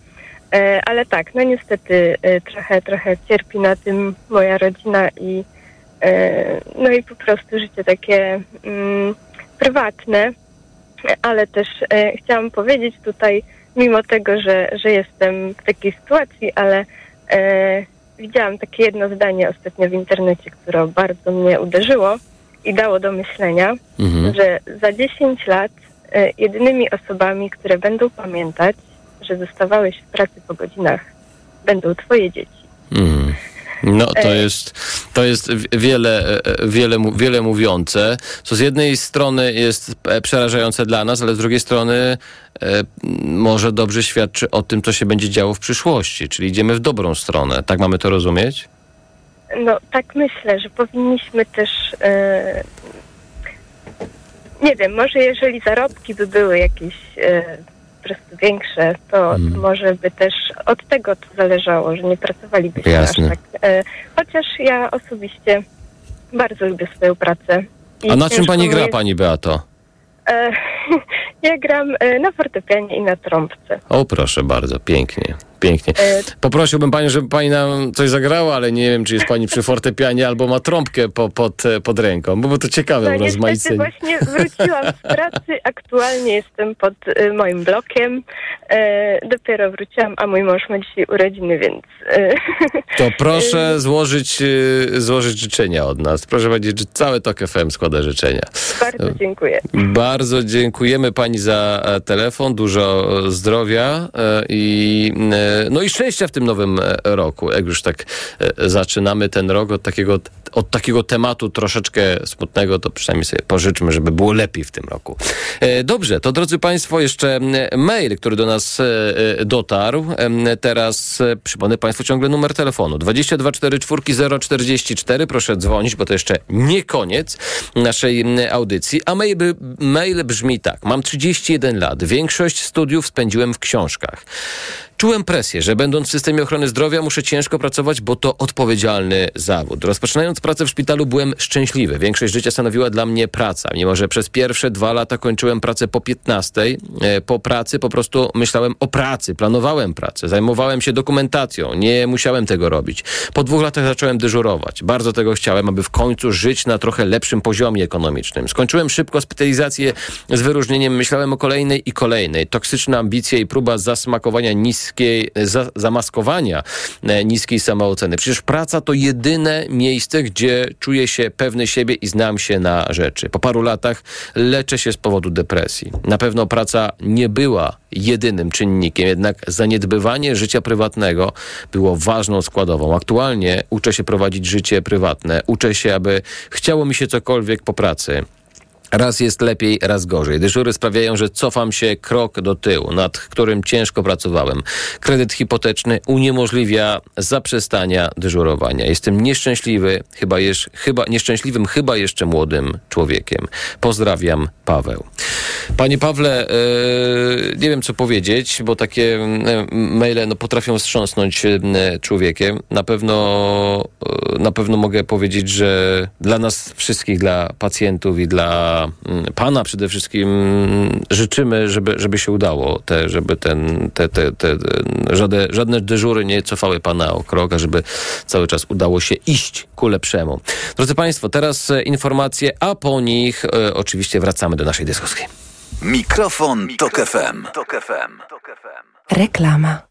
E, ale tak, no niestety e, trochę, trochę cierpi na tym moja rodzina i e, no i po prostu życie takie mm, prywatne, ale też e, chciałam powiedzieć tutaj, mimo tego, że, że jestem w takiej sytuacji, ale e, widziałam takie jedno zdanie ostatnio w internecie, które bardzo mnie uderzyło i dało do myślenia, Mhm. że za 10 lat e, jedynymi osobami, które będą pamiętać, że zostawałeś w pracy po godzinach, będą twoje dzieci. Mm. No, to E. jest, to jest wiele, e, wiele, mu- wiele mówiące, co z jednej strony jest e, przerażające dla nas, ale z drugiej strony e, może dobrze świadczy o tym, co się będzie działo w przyszłości, czyli idziemy w dobrą stronę. Tak mamy to rozumieć? No tak myślę, że powinniśmy też e, nie wiem, może jeżeli zarobki by były jakieś e, po prostu większe, to, to Mm. może by też od tego to zależało, że nie pracowalibyśmy Jasne. aż tak. E, chociaż ja osobiście bardzo lubię swoją pracę. I A na czym pani gra, jest- pani Beato? E, <laughs> ja gram e, na fortepianie i na trąbce. O, proszę bardzo, pięknie, pięknie. E, Poprosiłbym panią, żeby pani nam coś zagrała, ale nie wiem, czy jest pani przy fortepianie albo ma trąbkę po, pod, e, pod ręką, bo to ciekawe No niestety urozmaicenie. właśnie wróciłam z pracy, aktualnie jestem pod y, moim blokiem. E, dopiero wróciłam, a mój mąż ma dzisiaj urodziny, więc... E, <laughs> To proszę złożyć, złożyć życzenia od nas. Proszę powiedzieć, że całe TOK FM składa życzenia. bardzo dziękuję. Bardzo dziękujemy pani za e, telefon, dużo e, zdrowia e, i e, no i szczęścia w tym nowym e, roku. Jak już tak e, zaczynamy ten rok od takiego, od takiego tematu troszeczkę smutnego, to przynajmniej sobie pożyczmy, żeby było lepiej w tym roku. E, Dobrze, to drodzy państwo, jeszcze e, mail, który do nas e, e, dotarł. E, Teraz e, przypomnę państwu ciągle numer telefonu 2244 044. Proszę dzwonić, bo to jeszcze nie koniec naszej audycji. A mail, mail brzmi tak. Mam 31 lat. Większość studiów spędziłem w książkach. Czułem presję, że będąc w systemie ochrony zdrowia muszę ciężko pracować, bo to odpowiedzialny zawód. Rozpoczynając pracę w szpitalu byłem szczęśliwy. Większość życia stanowiła dla mnie praca. Mimo, że przez pierwsze dwa lata kończyłem pracę po 15, e, po pracy po prostu myślałem o pracy, planowałem pracę, zajmowałem się dokumentacją. Nie musiałem tego robić. Po dwóch latach zacząłem dyżurować. Bardzo tego chciałem, aby w końcu żyć na trochę lepszym poziomie ekonomicznym. Skończyłem szybko specjalizację z wyróżnieniem, myślałem o kolejnej i kolejnej. Toksyczne ambicje i próba zasmakowania niskiej, za, zamaskowania e, niskiej samooceny. Przecież praca to jedyne miejsce, gdzie czuję się pewny siebie i znam się na rzeczy. Po paru latach leczę się z powodu depresji. Na pewno praca nie była jedynym czynnikiem, jednak zaniedbywanie życia prywatnego było ważną składową. Aktualnie uczę się prowadzić życie prywatne. Uczę się, aby chciało mi się cokolwiek po pracy. Raz jest lepiej, raz gorzej. Dyżury sprawiają, że cofam się krok do tyłu, nad którym ciężko pracowałem. Kredyt hipoteczny uniemożliwia zaprzestania dyżurowania. Jestem nieszczęśliwy, chyba, jeż, chyba nieszczęśliwym, chyba jeszcze młodym człowiekiem. Pozdrawiam, Paweł. Panie Pawle, e, nie wiem co powiedzieć, bo takie e, maile no, potrafią wstrząsnąć e, człowiekiem. Na pewno, na pewno mogę powiedzieć, że dla nas wszystkich, dla pacjentów i dla mm, pana przede wszystkim mm, życzymy, żeby, żeby się udało, te, żeby ten, te, te, te, żadne, żadne dyżury nie cofały pana o krok, a żeby cały czas udało się iść ku lepszemu. Drodzy Państwo, teraz informacje, a po nich oczywiście wracamy do naszej dyskusji. Mikrofon, Tok FM. Reklama.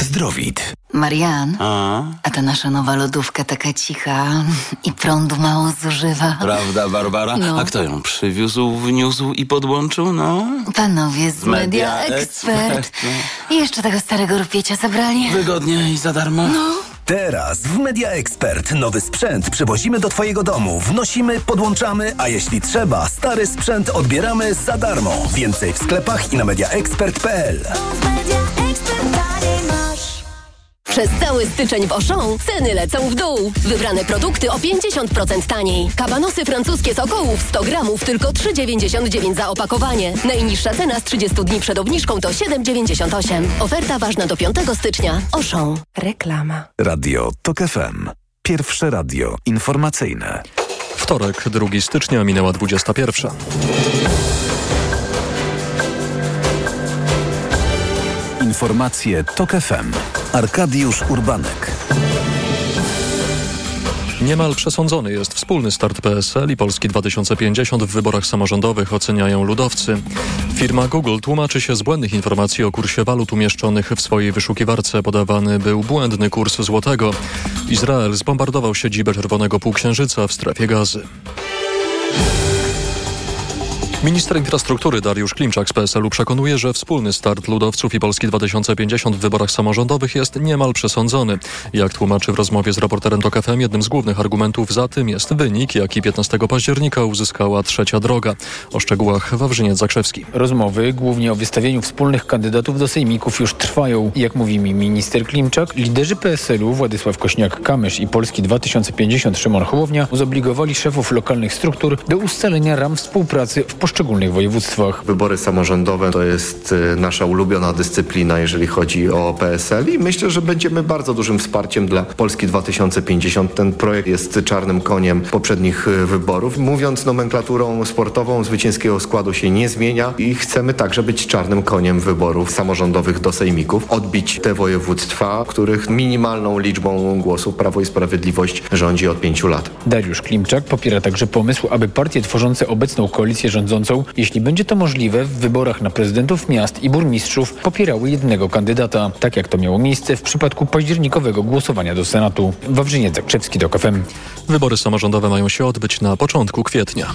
Zdrowit. Marian, A, a ta nasza nowa lodówka taka cicha i prądu mało zużywa. prawda, Barbara? No. A kto ją przywiózł, wniósł i podłączył, no? Panowie z Media Media Expert. Jeszcze tego starego rupiecie zabrali. Wygodnie i za darmo? No, Teraz w Media Expert nowy sprzęt przywozimy do Twojego domu, wnosimy, podłączamy, a jeśli trzeba, stary sprzęt odbieramy za darmo. Więcej w sklepach i na mediaexpert.pl. Przez cały styczeń w Auchan ceny lecą w dół. Wybrane produkty o 50% taniej. Kabanosy francuskie z okołów 100 gramów tylko 3,99 za opakowanie. Najniższa cena z 30 dni przed obniżką to 7,98. Oferta ważna do 5 stycznia. Auchan. Reklama. Radio TOK FM. Pierwsze radio informacyjne. Wtorek, 2 stycznia, minęła 21. Informacje TOK FM. Arkadiusz Urbanek. Niemal przesądzony jest wspólny start PSL i Polski 2050 w wyborach samorządowych, oceniają ludowcy. Firma Google tłumaczy się z błędnych informacji o kursie walut umieszczonych w swojej wyszukiwarce. Podawany był błędny kurs złotego. Izrael zbombardował siedzibę Czerwonego Półksiężyca w strefie gazy. Minister infrastruktury Dariusz Klimczak z PSL-u przekonuje, że wspólny start ludowców i Polski 2050 w wyborach samorządowych jest niemal przesądzony. Jak tłumaczy w rozmowie z reporterem TOK FM, jednym z głównych argumentów za tym jest wynik, jaki 15 października uzyskała trzecia droga. O szczegółach Wawrzyniec Zakrzewski. Rozmowy głównie o wystawieniu wspólnych kandydatów do sejmików już trwają. Jak mówi mi minister Klimczak, liderzy PSL-u Władysław Kośniak-Kamysz i Polski 2050 Szymon Hołownia zobligowali szefów lokalnych struktur do ustalenia ram współpracy w poszczególnych województwach. Wybory samorządowe to jest y, nasza ulubiona dyscyplina, jeżeli chodzi o PSL i myślę, że będziemy bardzo dużym wsparciem dla Polski 2050. Ten projekt jest czarnym koniem poprzednich y, wyborów. Mówiąc nomenklaturą sportową, zwycięskiego składu się nie zmienia i chcemy także być czarnym koniem wyborów samorządowych do sejmików, odbić te województwa, których minimalną liczbą głosów Prawo i Sprawiedliwość rządzi od pięciu lat. Dariusz Klimczak popiera także pomysł, aby partie tworzące obecną koalicję rządzącą jeśli będzie to możliwe, w wyborach na prezydentów miast i burmistrzów popierały jednego kandydata, tak jak to miało miejsce w przypadku październikowego głosowania do Senatu. Wawrzyniec Zakrzewski do KFM. Wybory samorządowe mają się odbyć na początku kwietnia.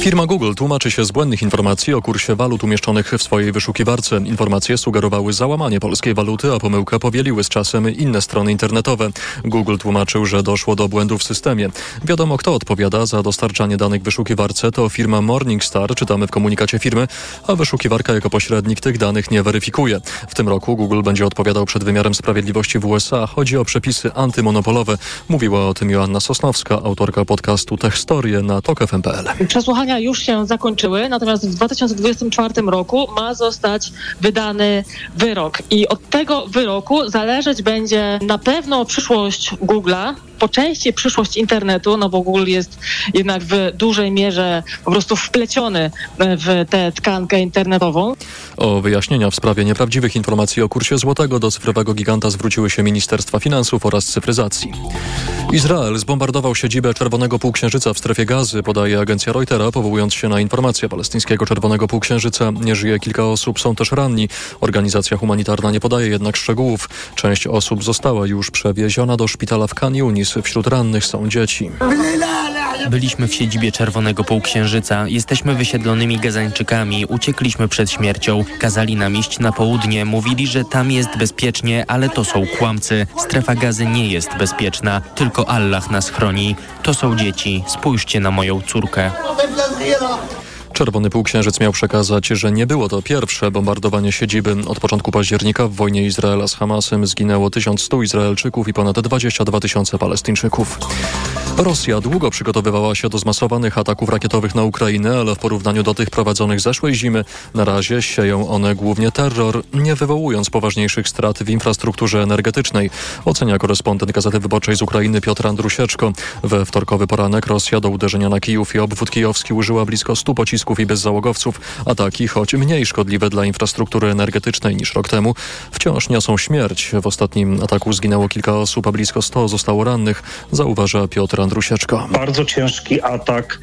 Firma Google tłumaczy się z błędnych informacji o kursie walut umieszczonych w swojej wyszukiwarce. Informacje sugerowały załamanie polskiej waluty, a pomyłkę powieliły z czasem inne strony internetowe. Google tłumaczył, że doszło do błędu w systemie. Wiadomo, kto odpowiada za dostarczanie danych wyszukiwarce, to firma Morningstar, czytamy w komunikacie firmy, a wyszukiwarka jako pośrednik tych danych nie weryfikuje. W tym roku Google będzie odpowiadał przed wymiarem sprawiedliwości w USA. Chodzi o przepisy antymonopolowe. Mówiła o tym Joanna Sosnowska, autorka podcastu Techstorie na tokfm.pl. Przesłuchania już się zakończyły, natomiast w 2024 roku ma zostać wydany wyrok i od tego wyroku zależeć będzie na pewno przyszłość Google'a, po części przyszłość internetu, no bo Google jest jednak w dużej mierze po prostu wpleciony w tę tkankę internetową. O wyjaśnienia w sprawie nieprawdziwych informacji o kursie złotego do cyfrowego giganta zwróciły się Ministerstwa Finansów oraz Cyfryzacji. Izrael zbombardował siedzibę Czerwonego Półksiężyca w strefie gazy, podaje agencja Reutera, powołując się na informację palestyńskiego Czerwonego Półksiężyca. Nie żyje kilka osób, są też ranni. Organizacja humanitarna nie podaje jednak szczegółów. Część osób została już przewieziona do szpitala w Khan Yunis. Wśród rannych są dzieci. Byliśmy w siedzibie Czerwonego Półksiężyca. Jesteśmy wysiedlonymi Gazańczykami. Uciekliśmy przed śmiercią. Kazali nam iść na południe. Mówili, że tam jest bezpiecznie, ale to są kłamcy. Strefa gazy nie jest bezpieczna. Tylko Allah nas chroni. To są dzieci. Spójrzcie na moją córkę. Czerwony Półksiężyc miał przekazać, że nie było to pierwsze bombardowanie siedziby. Od początku października w wojnie Izraela z Hamasem zginęło 1100 Izraelczyków i ponad 22 tysiące Palestyńczyków. Rosja długo przygotowywała się do zmasowanych ataków rakietowych na Ukrainę, ale w porównaniu do tych prowadzonych zeszłej zimy na razie sieją one głównie terror, nie wywołując poważniejszych strat w infrastrukturze energetycznej, ocenia korespondent Gazety Wyborczej z Ukrainy Piotr Andrusieczko. We wtorkowy poranek Rosja do uderzenia na Kijów i obwód kijowski użyła blisko 100 pocisków i bezzałogowców. Ataki, choć mniej szkodliwe dla infrastruktury energetycznej niż rok temu, wciąż niosą śmierć. W ostatnim ataku zginęło kilka osób, a blisko 100 zostało rannych, zauważa Piotr Andrusieczko. Bardzo ciężki atak,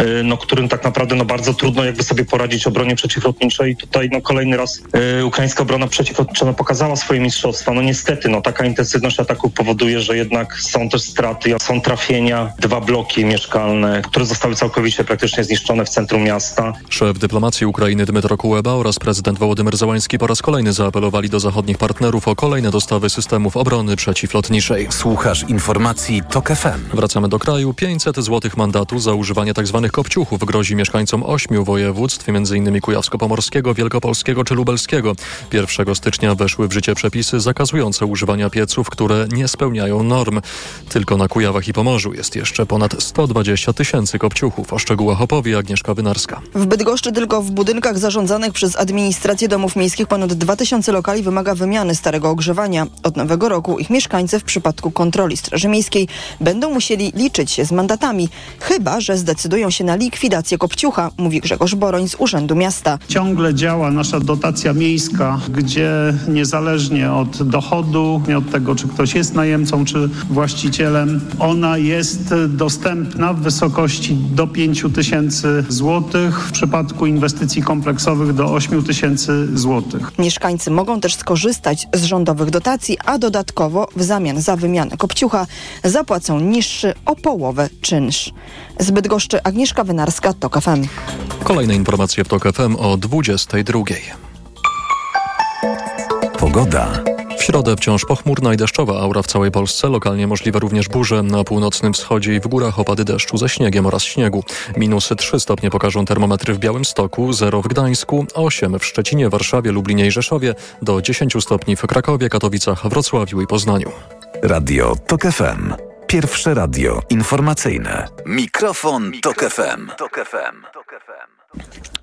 y, no, którym tak naprawdę no, bardzo trudno jakby sobie poradzić obronie przeciwlotniczej. Tutaj no, kolejny raz y, ukraińska obrona przeciwlotnicza no, pokazała swoje mistrzostwa. No niestety, no, taka intensywność ataku powoduje, że jednak są też straty, są trafienia, dwa bloki mieszkalne, które zostały całkowicie praktycznie zniszczone w centrum miasta. Miasta. Szef dyplomacji Ukrainy Dmytro Kuleba oraz prezydent Wołodymyr Załański po raz kolejny zaapelowali do zachodnich partnerów o kolejne dostawy systemów obrony przeciwlotniczej. Słuchasz informacji TOK FM. Wracamy do kraju. 500 złotych mandatu za używanie tzw. kopciuchów grozi mieszkańcom ośmiu województw, m.in. Kujawsko-Pomorskiego, Wielkopolskiego czy Lubelskiego. 1 stycznia weszły w życie przepisy zakazujące używania pieców, które nie spełniają norm. Tylko na Kujawach i Pomorzu jest jeszcze ponad 120 tysięcy kopciuchów. O szczegółach opowie Agnieszka Wynarska. W Bydgoszczy tylko w budynkach zarządzanych przez administrację domów miejskich ponad 2000 lokali wymaga wymiany starego ogrzewania. Od nowego roku ich mieszkańcy w przypadku kontroli Straży Miejskiej będą musieli liczyć się z mandatami, chyba że zdecydują się na likwidację kopciucha, mówi Grzegorz Boroń z Urzędu Miasta. Ciągle działa nasza dotacja miejska, gdzie niezależnie od dochodu, nie od tego, czy ktoś jest najemcą, czy właścicielem, ona jest dostępna w wysokości do 5 tysięcy złotych, w przypadku inwestycji kompleksowych do 8 tysięcy złotych. Mieszkańcy mogą też skorzystać z rządowych dotacji, a dodatkowo w zamian za wymianę kopciucha zapłacą niższy o połowę czynsz. Z Bydgoszczy Agnieszka Wynarska, TOK FM. Kolejne informacje w TOK FM o 22. Pogoda. W środę wciąż pochmurna i deszczowa aura w całej Polsce. Lokalnie możliwe również burze. Na północnym wschodzie i w górach opady deszczu ze śniegiem oraz śniegu. Minusy 3 stopnie pokażą termometry w Białymstoku, 0 w Gdańsku, 8 w Szczecinie, Warszawie, Lublinie i Rzeszowie, do 10 stopni w Krakowie, Katowicach, Wrocławiu i Poznaniu. Radio TOK FM. Pierwsze radio informacyjne. Mikrofon, Tok FM.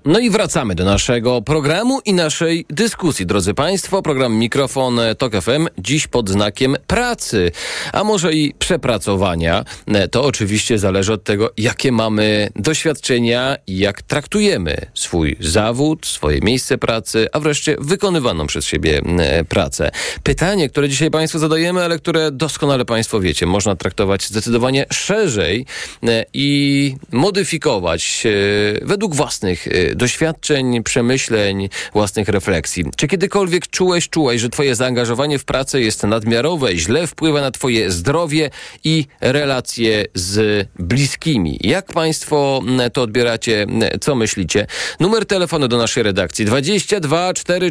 No i wracamy do naszego programu i naszej dyskusji, drodzy Państwo. Program Mikrofon Tok FM dziś pod znakiem pracy, a może i przepracowania. To oczywiście zależy od tego, jakie mamy doświadczenia i jak traktujemy swój zawód, swoje miejsce pracy, a wreszcie wykonywaną przez siebie e, pracę. Pytanie, które dzisiaj Państwu zadajemy, ale które doskonale Państwo wiecie, można traktować zdecydowanie szerzej e, i modyfikować e, według własnych doświadczeń, przemyśleń, własnych refleksji. Czy kiedykolwiek czułeś, czułeś, że twoje zaangażowanie w pracę jest nadmiarowe, źle wpływa na twoje zdrowie i relacje z bliskimi? Jak państwo to odbieracie? Co myślicie? Numer telefonu do naszej redakcji 22 4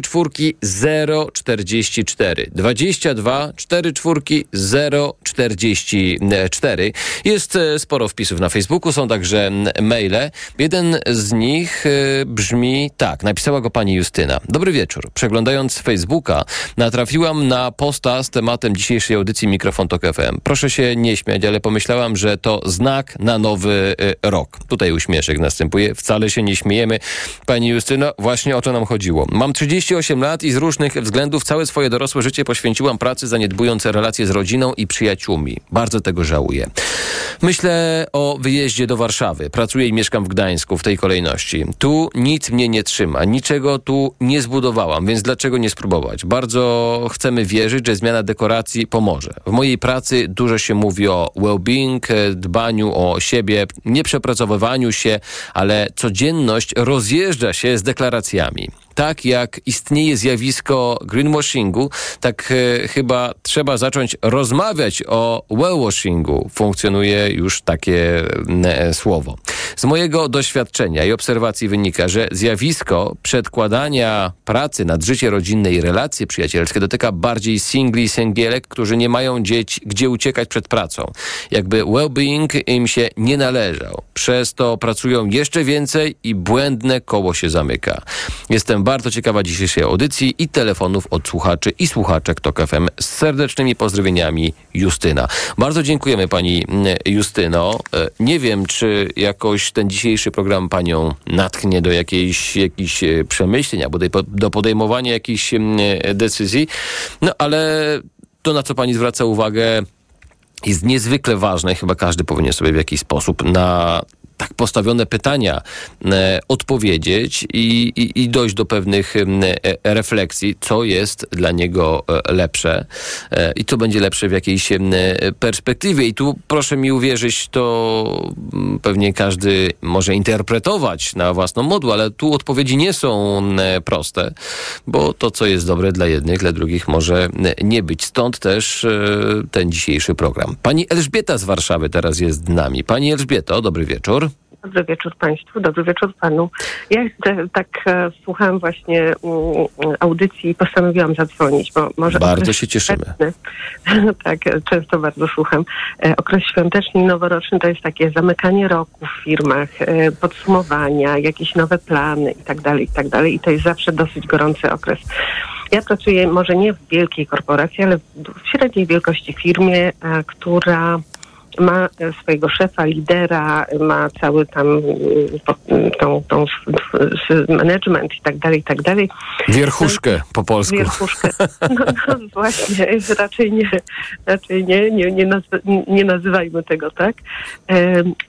0 44 22 4 0 44 Jest e, sporo wpisów na Facebooku, są także maile. Jeden z nich e, brzmi tak, napisała go pani Justyna. Dobry wieczór. Przeglądając Facebooka natrafiłam na posta z tematem dzisiejszej audycji Mikrofon Tok FM. Proszę się nie śmiać, ale pomyślałam, że to znak na nowy y, rok. Tutaj uśmieszek następuje. Wcale się nie śmiejemy. Pani Justyno, właśnie o to nam chodziło. Mam 38 lat i z różnych względów całe swoje dorosłe życie poświęciłam pracy zaniedbując relacje z rodziną i przyjaciółmi. Bardzo tego żałuję. Myślę o wyjeździe do Warszawy. Pracuję i mieszkam w Gdańsku w tej kolejności. Tu nic mnie nie trzyma, niczego tu nie zbudowałam, więc dlaczego nie spróbować? Bardzo chcemy wierzyć, że zmiana dekoracji pomoże. W mojej pracy dużo się mówi o well-being, dbaniu o siebie, nieprzepracowywaniu się, ale codzienność rozjeżdża się z deklaracjami tak jak istnieje zjawisko greenwashingu, tak e, chyba trzeba zacząć rozmawiać o wellwashingu. Funkcjonuje już takie e, słowo. Z mojego doświadczenia i obserwacji wynika, że zjawisko przedkładania pracy nad życie rodzinne i relacje przyjacielskie dotyka bardziej singli i singielek, którzy nie mają dzieci, gdzie uciekać przed pracą. Jakby well-being im się nie należał. Przez to pracują jeszcze więcej i błędne koło się zamyka. Jestem bardzo ciekawa dzisiejszej audycji i telefonów od słuchaczy i słuchaczek TOK FM z serdecznymi pozdrowieniami Justyna. Bardzo dziękujemy pani mm, Justyno. E, nie wiem, czy jakoś ten dzisiejszy program panią natchnie do jakiejś, jakichś e, przemyśleń albo do podejmowania jakichś mm, decyzji, no ale to, na co pani zwraca uwagę, jest niezwykle ważne, chyba każdy powinien sobie w jakiś sposób na tak postawione pytania e, odpowiedzieć i, i, i, dojść do pewnych e, refleksji, co jest dla niego e, lepsze i co będzie lepsze w jakiejś perspektywie. I tu proszę mi uwierzyć, to pewnie każdy może interpretować na własną modłę, ale tu odpowiedzi nie są proste, bo to, co jest dobre dla jednych, dla drugich może nie być. Stąd też ten dzisiejszy program. Pani Elżbieta z Warszawy teraz jest z nami. Pani Elżbieto, dobry wieczór. Dobry wieczór Państwu, dobry wieczór Panu. Ja tak e, słuchałam właśnie mm, audycji i postanowiłam zadzwonić, bo może... Bardzo się cieszymy. świąteczny- <laughs> tak, e, często bardzo słucham. E, okres świąteczny i noworoczny to jest takie zamykanie roku w firmach, e, podsumowania, jakieś nowe plany i tak dalej, i tak dalej. I to jest zawsze dosyć gorący okres. Ja pracuję może nie w wielkiej korporacji, ale w średniej wielkości firmie, e, która ma swojego szefa, lidera, ma cały tam mm, tą, tą management i tak dalej, i tak dalej. Wierchuszkę po polsku. Wierchuszkę. <laughs> No, no właśnie, raczej nie, raczej nie, nie, nie, nazw- nie nazywajmy tego tak.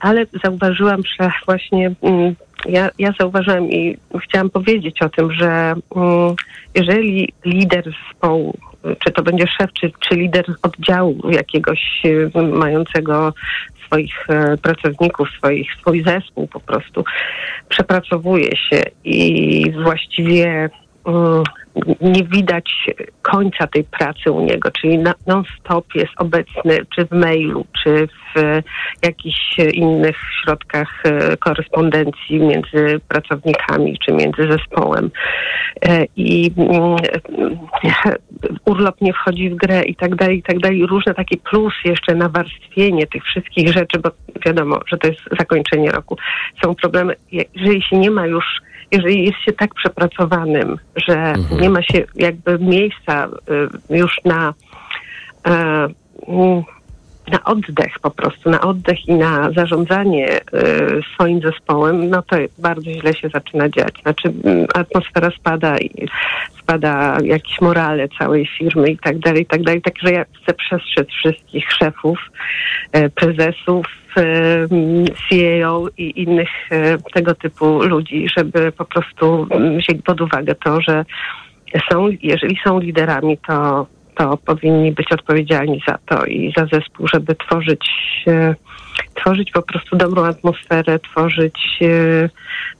Ale zauważyłam, że właśnie mm, ja, ja zauważyłam i chciałam powiedzieć o tym, że mm, jeżeli lider zespołu, czy to będzie szef, czy, czy lider oddziału jakiegoś e, mającego swoich e, pracowników, swoich, swój zespół po prostu przepracowuje się i właściwie mm, nie widać końca tej pracy u niego, czyli non-stop jest obecny czy w mailu, czy w jakichś innych środkach e, korespondencji między pracownikami, czy między zespołem. E, I mm, urlop nie wchodzi w grę i tak dalej, i tak dalej. Różne takie plus jeszcze nawarstwienie tych wszystkich rzeczy, bo wiadomo, że to jest zakończenie roku. Są problemy, jeżeli się nie ma już jeżeli jest się tak przepracowanym, że nie ma się jakby miejsca y, już na, e, mm, na oddech po prostu, na oddech i na zarządzanie y, swoim zespołem, no to bardzo źle się zaczyna dziać. Znaczy mm, atmosfera spada i spada jakieś morale całej firmy i tak dalej, i tak dalej. Także ja chcę przestrzec wszystkich szefów, e, prezesów, mm, CEO i innych tego typu ludzi, żeby po prostu mm, wzięli pod uwagę to, że są, jeżeli są liderami, to, to powinni być odpowiedzialni za to i za zespół, żeby tworzyć, e, tworzyć po prostu dobrą atmosferę, tworzyć, e,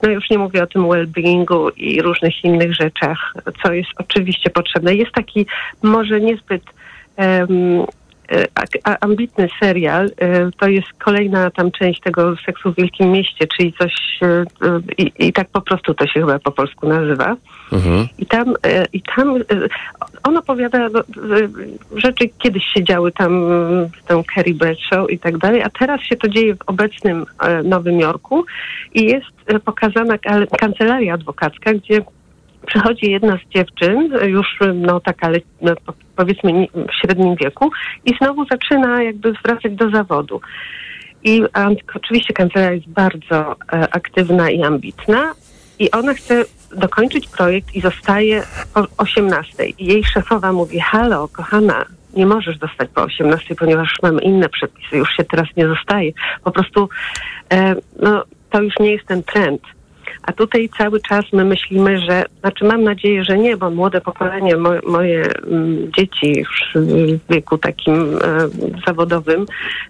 no już nie mówię o tym well-beingu i różnych innych rzeczach, co jest oczywiście potrzebne. Jest taki może niezbyt ambitny serial. e, To jest kolejna tam część tego seksu w Wielkim Mieście, czyli coś e, e, i, i tak po prostu to się chyba po polsku nazywa. Mhm. I tam, e, i tam e, on opowiada no, e, rzeczy kiedyś się działy tam e, tą Carrie Bradshaw i tak dalej, a teraz się to dzieje w obecnym e, Nowym Jorku i jest e, pokazana ka- kancelaria adwokacka, gdzie przychodzi jedna z dziewczyn, już no taka no, po- powiedzmy w średnim wieku i znowu zaczyna jakby wracać do zawodu. I oczywiście kancelaria jest bardzo e, aktywna i ambitna i ona chce dokończyć projekt i zostaje po 18. I jej szefowa mówi, halo, kochana, nie możesz dostać po 18, ponieważ mamy inne przepisy, już się teraz nie zostaje. Po prostu e, no, to już nie jest ten trend. A tutaj cały czas my myślimy, że, znaczy mam nadzieję, że nie, bo młode pokolenie, mo, moje mm, dzieci w wieku takim e, zawodowym,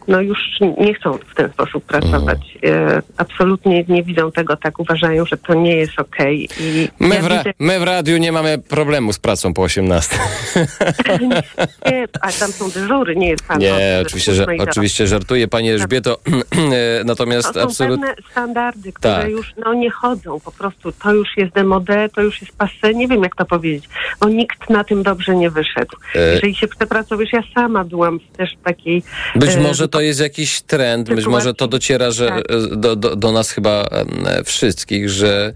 no już nie chcą w ten sposób pracować. E, absolutnie nie widzą tego tak, uważają, że to nie jest okej. I My, ja widzę- my w radiu nie mamy problemu z pracą po 18. nie, a tam są dyżury, nie jest pan. Nie, oczywiście, że, oczywiście żartuję, Pani Elżbieto. <clears throat> E, Natomiast To są absolutnie... pewne standardy, które Tak. już no, nie chodzą. Po prostu to już jest demode, to już jest passe, nie wiem jak to powiedzieć, bo nikt na tym dobrze nie wyszedł. E. Jeżeli się przepracowujesz, ja sama byłam też w takiej... Być e, może to jest jakiś trend, być może to dociera że, Tak. e, do, do, do nas chyba em, wszystkich, że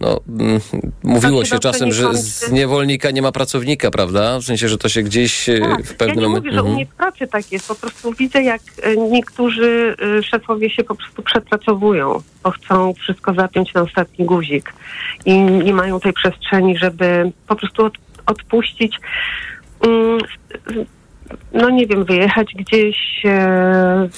no, mm, mówiło się czasem, że z niewolnika nie ma pracownika, prawda? W sensie, że to się gdzieś e, Tak. w pewnym ja nie momencie... mówię, że u mnie w pracy tak jest. Po prostu widzę, jak e, niektórzy e, szefowie się po prostu przepracowują, bo chcą wszystko zapiąć na ostatni guzik i nie mają tej przestrzeni, żeby po prostu od, odpuścić. No nie wiem, wyjechać gdzieś. E,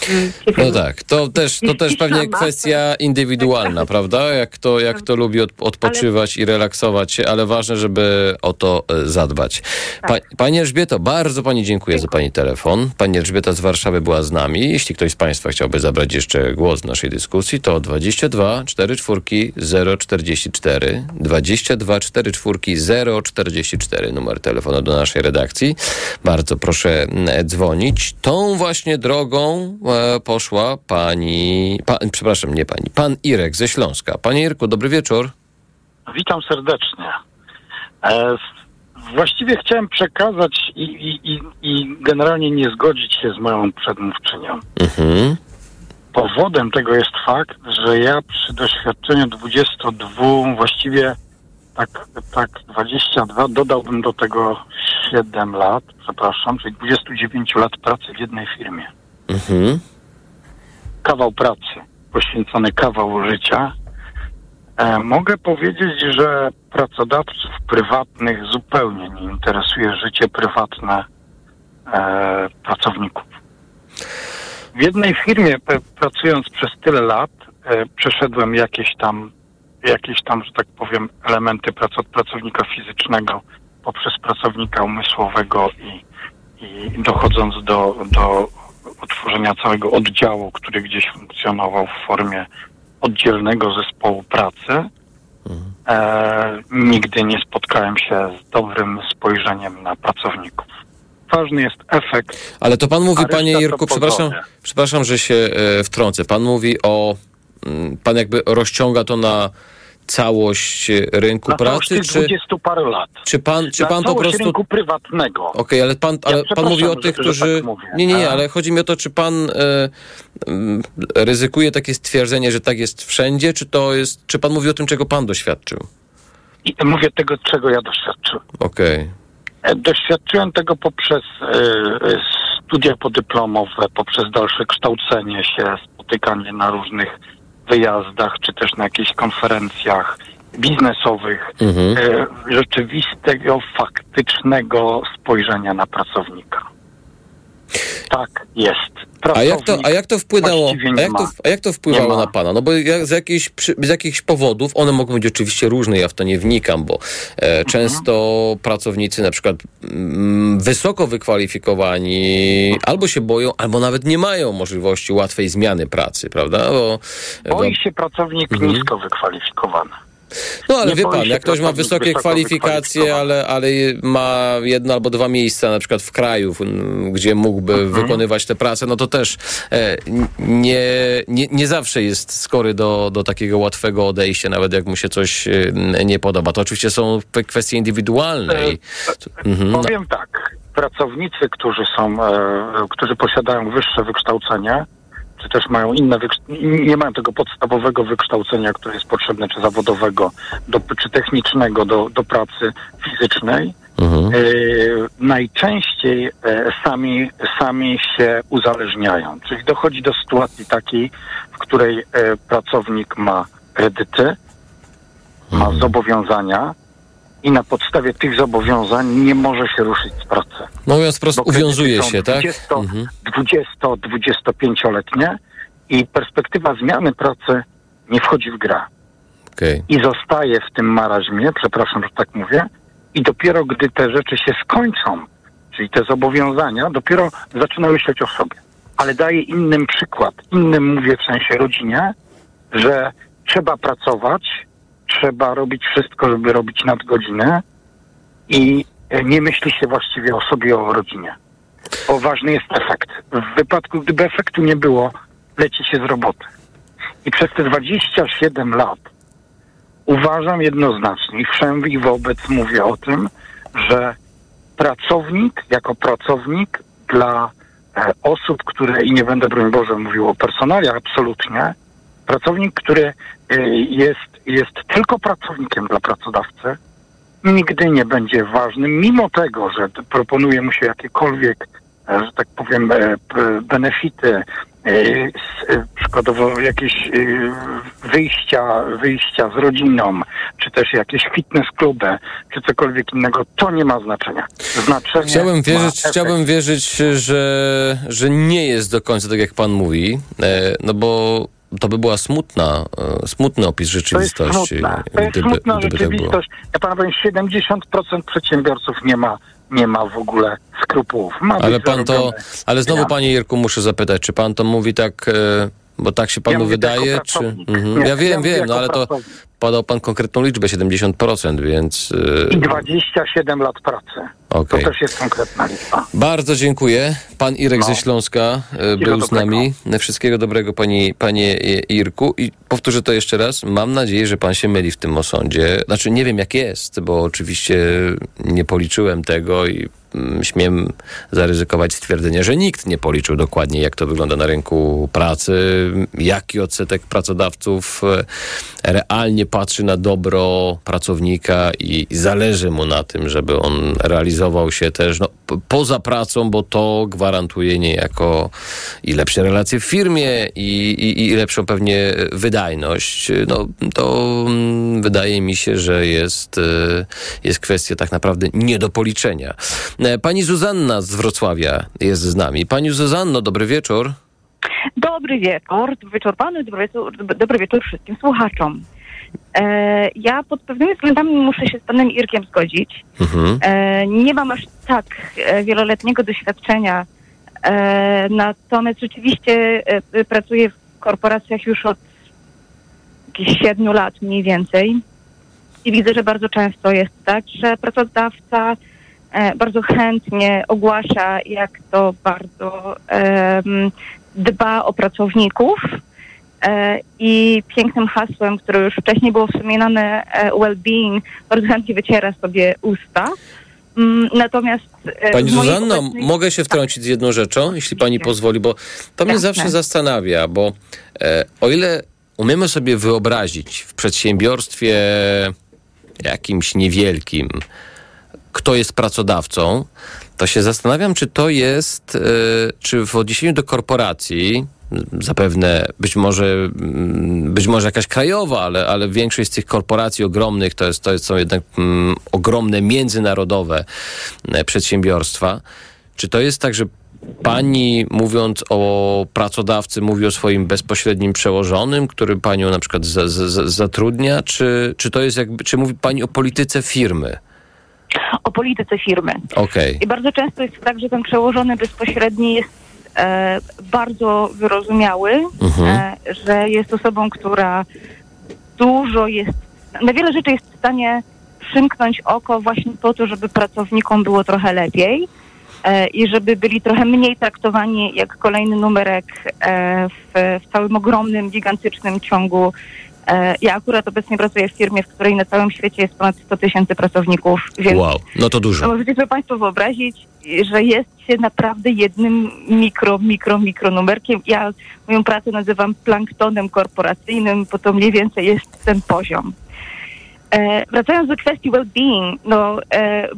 nie wiem, No tak, to też, to też pewnie sama. kwestia indywidualna, <laughs> prawda? Jak to, jak to lubi od, odpoczywać i relaksować się, ale ważne, żeby o to e, zadbać. Pa, Pani Elżbieto, bardzo Pani dziękuję za Pani telefon. Pani Elżbieta z Warszawy była z nami. Jeśli ktoś z Państwa chciałby zabrać jeszcze głos w naszej dyskusji, to 22 44 044 22 44 044 numer telefonu do naszej redakcji. Bardzo proszę dzwonić. Tą właśnie drogą e, poszła pani, pa, przepraszam, nie pani, pan Irek ze Śląska. Panie Irku, dobry wieczór. Witam serdecznie. E, właściwie chciałem przekazać i, i, i, i generalnie nie zgodzić się z moją przedmówczynią. Mhm. Powodem tego jest fakt, że ja przy doświadczeniu 22, właściwie tak, tak 22, dodałbym do tego 7 lat, przepraszam, czyli 29 lat pracy w jednej firmie. Mhm. Kawał pracy, poświęcony kawał życia. E, mogę powiedzieć, że pracodawców prywatnych zupełnie nie interesuje życie prywatne e, pracowników. W jednej firmie pracując przez tyle lat e, przeszedłem jakieś tam, jakieś tam, że tak powiem, elementy prac od pracownika fizycznego poprzez pracownika umysłowego i, i dochodząc do, do utworzenia całego oddziału, który gdzieś funkcjonował w formie oddzielnego zespołu pracy. E, nigdy nie spotkałem się z dobrym spojrzeniem na pracowników. Ważny jest efekt. Ale to pan mówi, panie to Irku, przepraszam, przepraszam, że się e, wtrącę. Pan mówi o, pan jakby rozciąga to na całość e, rynku Na pracy, tych czy, 20 parę lat. czy pan, czy na pan po prostu... rynku prywatnego. Okej, ale pan, ale pan przepraszam, mówi o tych, którzy. tak nie, nie, nie, ale chodzi mi o to, czy pan e, mm, ryzykuje takie stwierdzenie, że tak jest wszędzie, czy to jest. Czy pan mówi o tym, czego pan doświadczył? I mówię tego, czego ja doświadczyłem. Okej. E, Doświadczyłem tego poprzez e, studia podyplomowe, poprzez dalsze kształcenie się, spotykanie na różnych wyjazdach, czy też na jakichś konferencjach biznesowych, Mhm. e, rzeczywistego, faktycznego spojrzenia na pracownika. Tak jest. A jak, to, a jak to wpłynęło? A jak to, a jak to wpływało na pana? No bo jak, z, jakichś, z jakichś powodów, one mogą być oczywiście różne, ja w to nie wnikam, bo e, często pracownicy na przykład mm, wysoko wykwalifikowani albo się boją, albo nawet nie mają możliwości łatwej zmiany pracy, prawda? Bo, Boi się pracownik Mhm. nisko wykwalifikowany. No ale Nie wie pan, jak ktoś ma wysokie kwalifikacje, ale, ale ma jedno albo dwa miejsca na przykład w kraju, gdzie mógłby Mhm. wykonywać tę pracę, no to też e, nie, nie, nie zawsze jest skory do, do takiego łatwego odejścia, nawet jak mu się coś e, nie podoba. To oczywiście są kwestie indywidualne. I, mhm, no, Powiem tak, pracownicy, którzy są, e, którzy posiadają wyższe wykształcenie, czy też mają inne, nie mają tego podstawowego wykształcenia, które jest potrzebne, czy zawodowego, do, czy technicznego do, do pracy fizycznej, mhm. e, najczęściej e, sami, sami się uzależniają. Czyli dochodzi do sytuacji takiej, w której e, pracownik ma kredyty, ma zobowiązania i na podstawie tych zobowiązań nie może się ruszyć z pracy. no mówiąc kredyty uwiązuje się, tak? 20, Mhm. 20-25-letnie i perspektywa zmiany pracy nie wchodzi w grę. Okej. I zostaje w tym maraźmie, przepraszam, że tak mówię, i dopiero gdy te rzeczy się skończą, czyli te zobowiązania, dopiero zaczyna myśleć o sobie. Ale daję innym przykład, innym mówię w sensie rodzinie, że trzeba pracować, trzeba robić wszystko, żeby robić nadgodziny i nie myśli się właściwie o sobie, o rodzinie. Bo ważny jest efekt. W wypadku, gdyby efektu nie było, leci się z roboty. I przez te 27 lat uważam jednoznacznie i wszędzie i wobec mówię o tym, że pracownik jako pracownik dla e, osób, które, i nie będę broń Boże mówił o personaliach, absolutnie, pracownik, który e, jest, jest tylko pracownikiem dla pracodawcy, nigdy nie będzie ważnym, mimo tego, że proponuje mu się jakiekolwiek, e, że tak powiem, e, benefity, e, przykładowo jakieś wyjścia, wyjścia z rodziną, czy też jakieś fitness kluby, czy cokolwiek innego, to nie ma znaczenia. Znaczenie Chciałbym wierzyć, chciałbym wierzyć, że, że nie jest do końca tak, jak pan mówi, no bo to by była smutna, e, smutny opis To jest rzeczywistości. smutne. To jest gdyby, smutna gdyby tak rzeczywistość. Ja panu powiem, 70% przedsiębiorców nie ma, nie ma w ogóle skrupułów. Ma Ale pan to, ale znowu panie Jirku muszę zapytać, czy pan to mówi tak e, Bo tak się panu Ja wydaje, czy... Mhm. Nie, Ja wiem, ja wiem, no ale to pracownik. podał pan konkretną liczbę, 70%, więc... I Yy, 27 lat pracy. Okej. To też jest konkretna liczba. Bardzo dziękuję. Pan Irek ze Śląska e, był z nami. Wszystkiego dobrego, pani, panie Irku. I powtórzę to jeszcze raz. Mam nadzieję, że pan się myli w tym osądzie. Znaczy, nie wiem jak jest, bo oczywiście nie policzyłem tego i śmiem zaryzykować stwierdzenie, że nikt nie policzył dokładnie, jak to wygląda na rynku pracy, jaki odsetek pracodawców e, realnie patrzy na dobro pracownika i zależy mu na tym, żeby on realizował się też no, poza pracą, bo to gwarantuje niejako i lepsze relacje w firmie i, i, i lepszą pewnie wydajność. No, to mm, wydaje mi się, że jest, e, jest kwestia tak naprawdę nie do policzenia. E, Pani Zuzanna z Wrocławia jest z nami. Pani Zuzanno, dobry wieczór. Dobry wieczór, dobry wieczór panu, dobry wieczór, dobry wieczór wszystkim słuchaczom. E, ja pod pewnymi względami muszę się z panem Irkiem zgodzić. Mhm. E, nie mam aż tak e, wieloletniego doświadczenia, e, natomiast rzeczywiście e, pracuję w korporacjach już od jakichś siedmiu lat mniej więcej i widzę, że bardzo często jest tak, że pracodawca bardzo chętnie ogłasza, jak to bardzo dba o pracowników. E, I pięknym hasłem, które już wcześniej było wspominane, e, well-being, bardzo chętnie wyciera sobie usta. Mm, Natomiast. e, Pani Zuzanno, obecnej- mogę się wtrącić z jedną rzeczą, jeśli pani pozwoli, bo to mnie Jasne. zawsze zastanawia, bo e, o ile umiemy sobie wyobrazić w przedsiębiorstwie jakimś niewielkim, kto jest pracodawcą, to się zastanawiam, czy to jest, e, czy w odniesieniu do korporacji, zapewne być może, mm, być może jakaś krajowa, ale, ale większość z tych korporacji ogromnych to, jest, to jest, są jednak mm, ogromne międzynarodowe e, przedsiębiorstwa. Czy to jest tak, że pani mówiąc o pracodawcy mówi o swoim bezpośrednim przełożonym, który panią na przykład za, za, za, zatrudnia, czy, czy to jest jakby, czy mówi pani o polityce firmy? O polityce firmy. Okej. I bardzo często jest tak, że ten przełożony bezpośredni jest e, bardzo wyrozumiały, Mhm. e, że jest osobą, która dużo jest, na wiele rzeczy jest w stanie przymknąć oko właśnie po to, żeby pracownikom było trochę lepiej e, i żeby byli trochę mniej traktowani jak kolejny numerek e, w, w całym ogromnym, gigantycznym ciągu. E, ja akurat obecnie pracuję w firmie, w której na całym świecie jest ponad 100 tysięcy pracowników, więc Wow, no to dużo. możecie sobie Państwo wyobrazić, że jest się naprawdę jednym mikro, mikro, mikro numerkiem. Ja moją pracę nazywam planktonem korporacyjnym, bo to mniej więcej jest ten poziom. E, wracając do kwestii well-being, no e,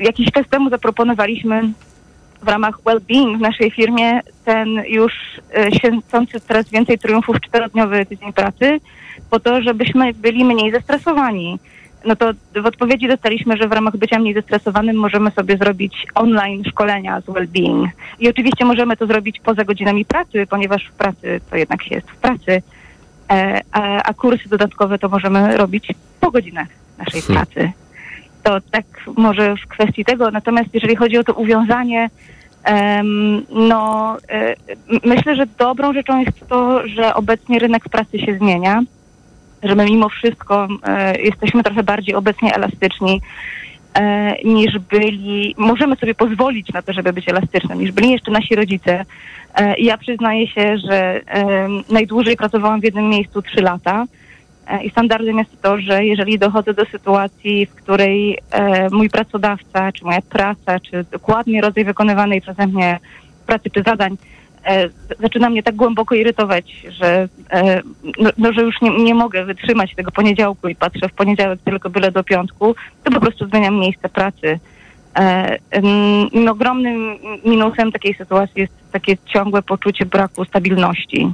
jakiś czas temu zaproponowaliśmy w ramach well-being w naszej firmie ten już e, święcący coraz więcej triumfów czterodniowy tydzień pracy, po to, żebyśmy byli mniej zestresowani. No to w odpowiedzi dostaliśmy, że w ramach bycia mniej zestresowanym możemy sobie zrobić online szkolenia z well-being. I oczywiście możemy to zrobić poza godzinami pracy, ponieważ w pracy to jednak się jest w pracy, e, a, a kursy dodatkowe to możemy robić po godzinach naszej Hmm. pracy. To tak może w kwestii tego. Natomiast jeżeli chodzi o to uwiązanie, no e, myślę, że dobrą rzeczą jest to, że obecnie rynek pracy się zmienia, że my mimo wszystko e, jesteśmy trochę bardziej obecnie elastyczni e, niż byli, możemy sobie pozwolić na to, żeby być elastycznym, niż byli jeszcze nasi rodzice. E, ja przyznaję się, że najdłużej pracowałam w jednym miejscu trzy lata. I standardem jest to, że jeżeli dochodzę do sytuacji, w której mój pracodawca, czy moja praca, czy dokładnie rodzaj wykonywanej przeze mnie pracy czy zadań e, zaczyna mnie tak głęboko irytować, że, e, no, no, że już nie, nie mogę wytrzymać tego poniedziałku i patrzę w poniedziałek tylko byle do piątku, to po prostu zmieniam miejsce pracy. E, no, ogromnym minusem takiej sytuacji jest takie ciągłe poczucie braku stabilności.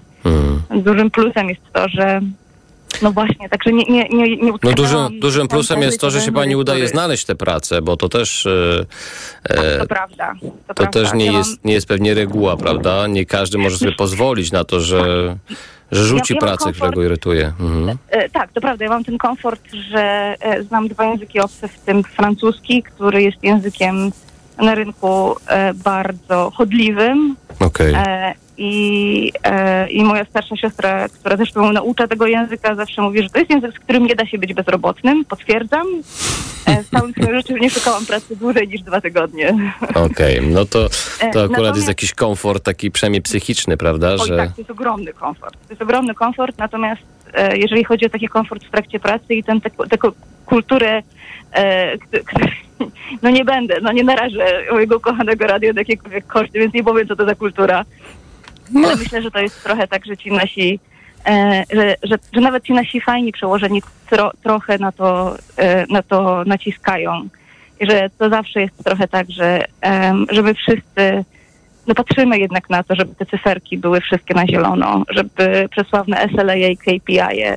Dużym plusem jest to, że no właśnie, także nie, nie, nie, nie No dużym, dużym plusem jest to, że się pani udaje znaleźć tę pracę, bo to też e, e, To prawda. To, to prawda. też nie Ja mam- jest, nie jest pewnie reguła, prawda? Nie każdy może sobie pozwolić na to, że, że rzuci Ja- pracę, która komfort. go irytuje. Mhm. E, tak, to prawda. Ja mam ten komfort, że e, znam dwa języki obce, w tym francuski, który jest językiem na rynku e, bardzo chodliwym Okej. E, i, e, I moja starsza siostra, która zresztą naucza tego języka, zawsze mówi, że to jest język, z którym nie da się być bezrobotnym. Potwierdzam. W całym swoim życiu nie szukałam pracy dłużej niż dwa tygodnie. Okej, no to, to akurat natomiast- jest jakiś komfort taki przynajmniej psychiczny, prawda? Oj Że tak, to jest ogromny komfort. To jest ogromny komfort, natomiast jeżeli chodzi o taki komfort w trakcie pracy i tę te, kulturę, <laughs> no nie będę, no nie narażę mojego kochanego radia do jakiegokolwiek koszty, więc nie powiem, co to za kultura. Ale myślę, że to jest trochę tak, że ci nasi, e, że, że, że nawet ci nasi fajni przełożeni tro, trochę na to, e, na to naciskają. I że to zawsze jest trochę tak, że em, żeby wszyscy no patrzymy jednak na to, żeby te cyferki były wszystkie na zielono, żeby przesławne SLA i KPI -e, e,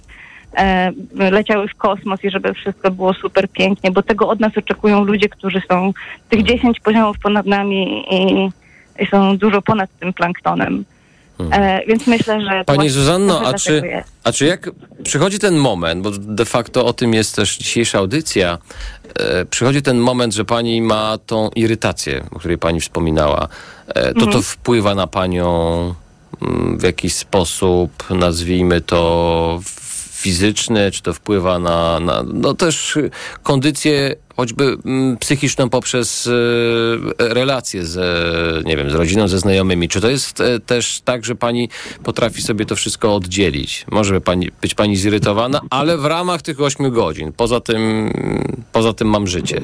leciały w kosmos i żeby wszystko było super pięknie, bo tego od nas oczekują ludzie, którzy są tych 10 poziomów ponad nami i, i są dużo ponad tym planktonem. E, więc myślę, że. Hmm. Pani Zuzanno, a czy, jest. a czy jak przychodzi ten moment, bo de facto o tym jest też dzisiejsza audycja, e, przychodzi ten moment, że pani ma tą irytację, o której pani wspominała, e, to to Mhm. wpływa na panią mm, w jakiś sposób, nazwijmy to fizyczny, czy to wpływa na, na no też kondycję choćby mm, psychiczną poprzez e, relacje z, nie wiem, z rodziną, ze znajomymi. Czy to jest e, też tak, że pani potrafi sobie to wszystko oddzielić? Może pani, być pani zirytowana, ale w ramach tych ośmiu godzin. Poza tym, poza tym mam życie.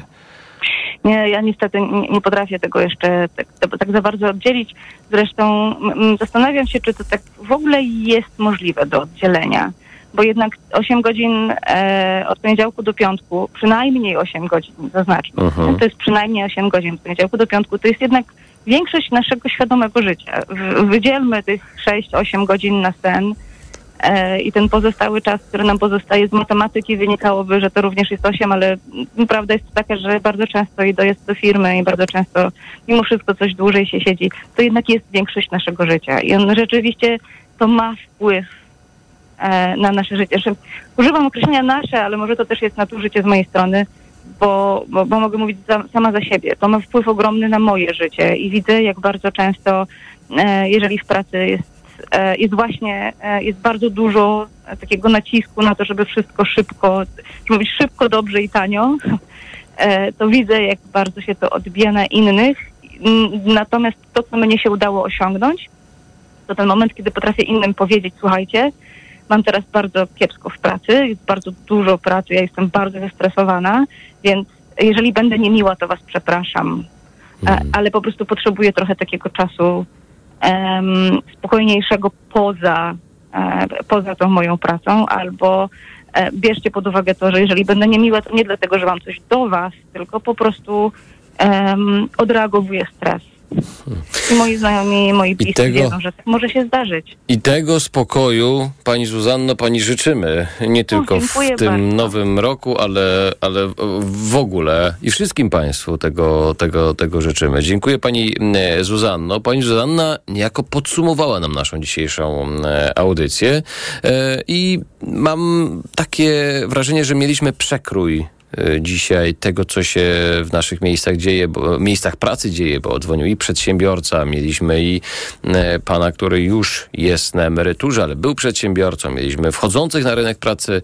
Nie, ja niestety nie, nie potrafię tego jeszcze tak, tak, tak za bardzo oddzielić. Zresztą mm, zastanawiam się, czy to tak w ogóle jest możliwe do oddzielenia. Bo jednak 8 godzin e, od poniedziałku do piątku, przynajmniej 8 godzin, zaznaczmy, Mhm. to jest przynajmniej 8 godzin od poniedziałku do piątku, to jest jednak większość naszego świadomego życia. W, wydzielmy tych 6-8 godzin na sen e, i ten pozostały czas, który nam pozostaje z matematyki wynikałoby, że to również jest 8, ale prawda jest taka, że bardzo często i dojazd do firmy i bardzo często mimo wszystko coś dłużej się siedzi, to jednak jest większość naszego życia i on rzeczywiście to ma wpływ na nasze życie. Używam określenia nasze, ale może to też jest nadużycie z mojej strony, bo, bo, bo mogę mówić za, sama za siebie. To ma wpływ ogromny na moje życie i widzę, jak bardzo często, e, jeżeli w pracy jest, e, jest właśnie, e, jest bardzo dużo e, takiego nacisku na to, żeby wszystko szybko, żeby mówić szybko, dobrze i tanio, e, to widzę, jak bardzo się to odbija na innych. Natomiast to, co mnie się udało osiągnąć, to ten moment, kiedy potrafię innym powiedzieć, słuchajcie, mam teraz bardzo kiepsko w pracy, jest bardzo dużo pracy, ja jestem bardzo zestresowana, więc jeżeli będę niemiła, to was przepraszam, e, ale po prostu potrzebuję trochę takiego czasu em, spokojniejszego poza, e, poza tą moją pracą, albo e, bierzcie pod uwagę to, że jeżeli będę niemiła, to nie dlatego, że mam coś do was, tylko po prostu odreagowuję stres. I moi znajomi, moi bliscy tego- wiedzą, że tak może się zdarzyć. I tego spokoju, pani Zuzanno, pani życzymy. Nie tylko w dziękuję tym bardzo. nowym roku, ale, ale w ogóle i wszystkim państwu tego, tego, tego życzymy. Dziękuję pani Zuzanno. Pani Zuzanna niejako podsumowała nam naszą dzisiejszą audycję e, i mam takie wrażenie, że mieliśmy przekrój dzisiaj tego, co się w naszych miejscach dzieje, bo, miejscach pracy dzieje, bo dzwonił i przedsiębiorca, mieliśmy i e, pana, który już jest na emeryturze, ale był przedsiębiorcą, mieliśmy wchodzących na rynek pracy,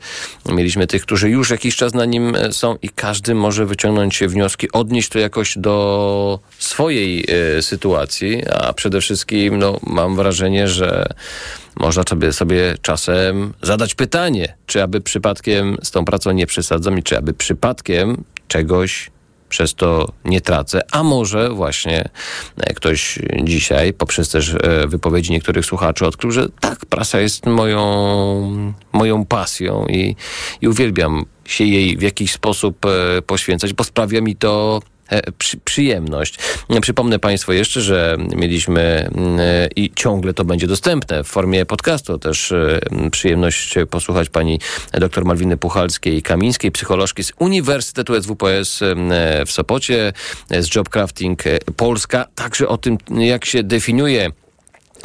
mieliśmy tych, którzy już jakiś czas na nim e, są i każdy może wyciągnąć wnioski, odnieść to jakoś do swojej sytuacji, a przede wszystkim no, mam wrażenie, że można sobie, czasem zadać pytanie, czy aby przypadkiem z tą pracą nie przesadzam i czy aby przypadkiem czegoś przez to nie tracę, a może właśnie e, ktoś dzisiaj poprzez też e, wypowiedzi niektórych słuchaczy odkrył, że tak, prasa jest moją, moją pasją i, i uwielbiam się jej w jakiś sposób e, poświęcać, bo sprawia mi to przy, przyjemność. Przypomnę Państwu jeszcze, że mieliśmy e, i ciągle to będzie dostępne w formie podcastu. Też e, przyjemność posłuchać pani dr Malwiny Puchalskiej-Kamińskiej, psycholożki z Uniwersytetu SWPS e, w Sopocie, e, z Job Crafting e, Polska. Także o tym, jak się definiuje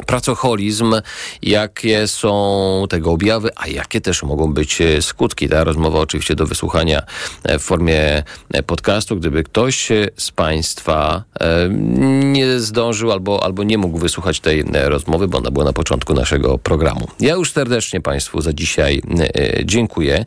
pracoholizm, jakie są tego objawy, a jakie też mogą być e, skutki. Ta rozmowa oczywiście do wysłuchania e, w formie e, podcastu. Gdyby ktoś z Państwa nie zdążył albo, albo nie mógł wysłuchać tej rozmowy, bo ona była na początku naszego programu. Ja już serdecznie Państwu za dzisiaj dziękuję.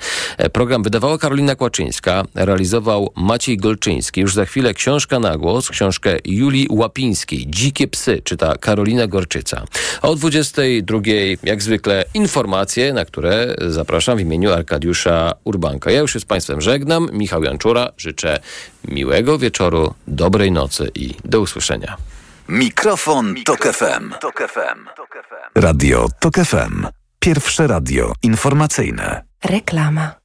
Program wydawała Karolina Kłaczyńska, realizował Maciej Golczyński. Już za chwilę książka na głos, książkę Julii Łapińskiej. Dzikie psy, czyta Karolina Gorczyca. O 22 jak zwykle informacje, na które zapraszam w imieniu Arkadiusza Urbanka. Ja już się z Państwem żegnam. Michał Janczura. Życzę miłego wieczoru, dobrej nocy i do usłyszenia. Mikrofon, Mikrofon Tok FM. Tok FM. Radio Tok FM. Pierwsze radio informacyjne. Reklama.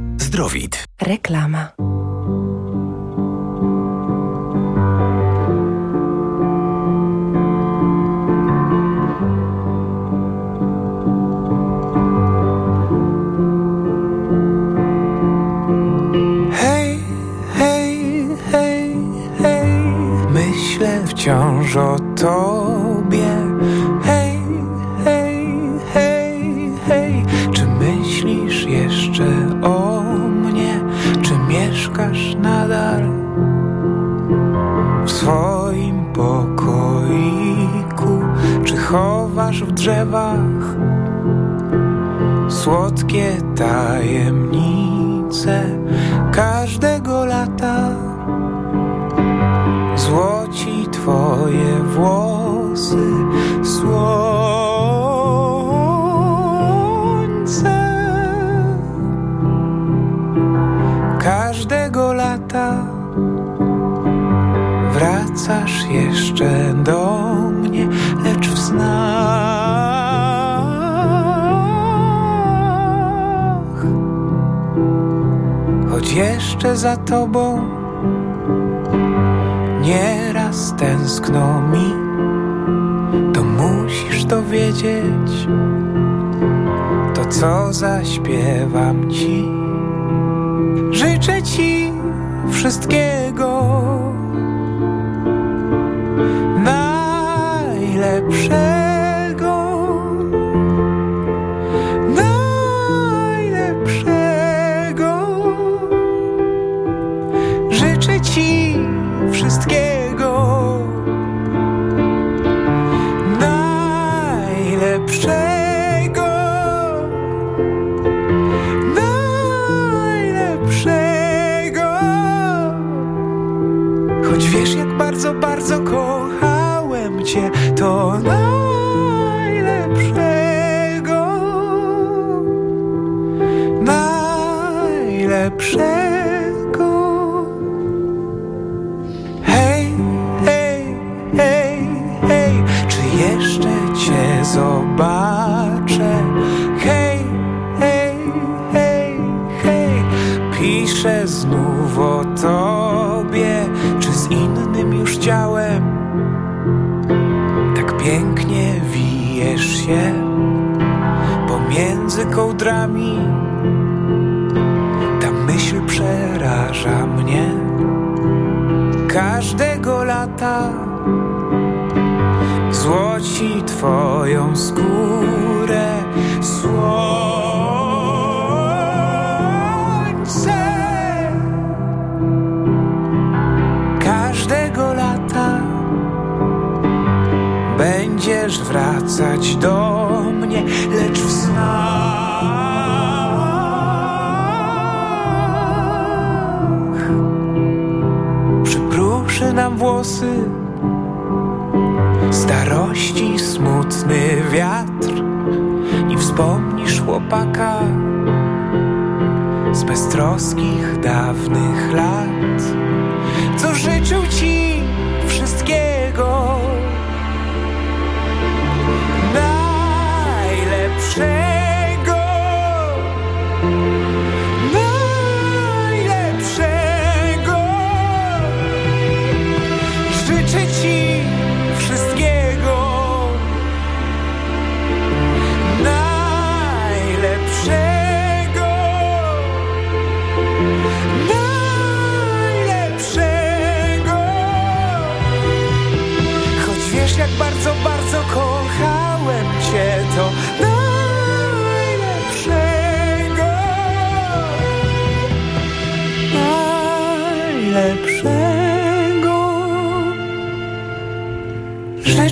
Zdrowit. Reklama. Hej, hej, hej, hej, myślę wciąż o tobie. Drzewach. Słodkie tajemnice jeszcze za tobą nieraz tęskno mi, to musisz to wiedzieć. To co zaśpiewam ci, życzę ci wszystkiego najlepszego. Złoci twoją skórę, słońce. Każdego lata będziesz wracać do mnie, lecz w snach nam włosy starości smutny wiatr i wspomnisz chłopaka z beztroskich dawnych lat,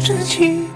Życzę ci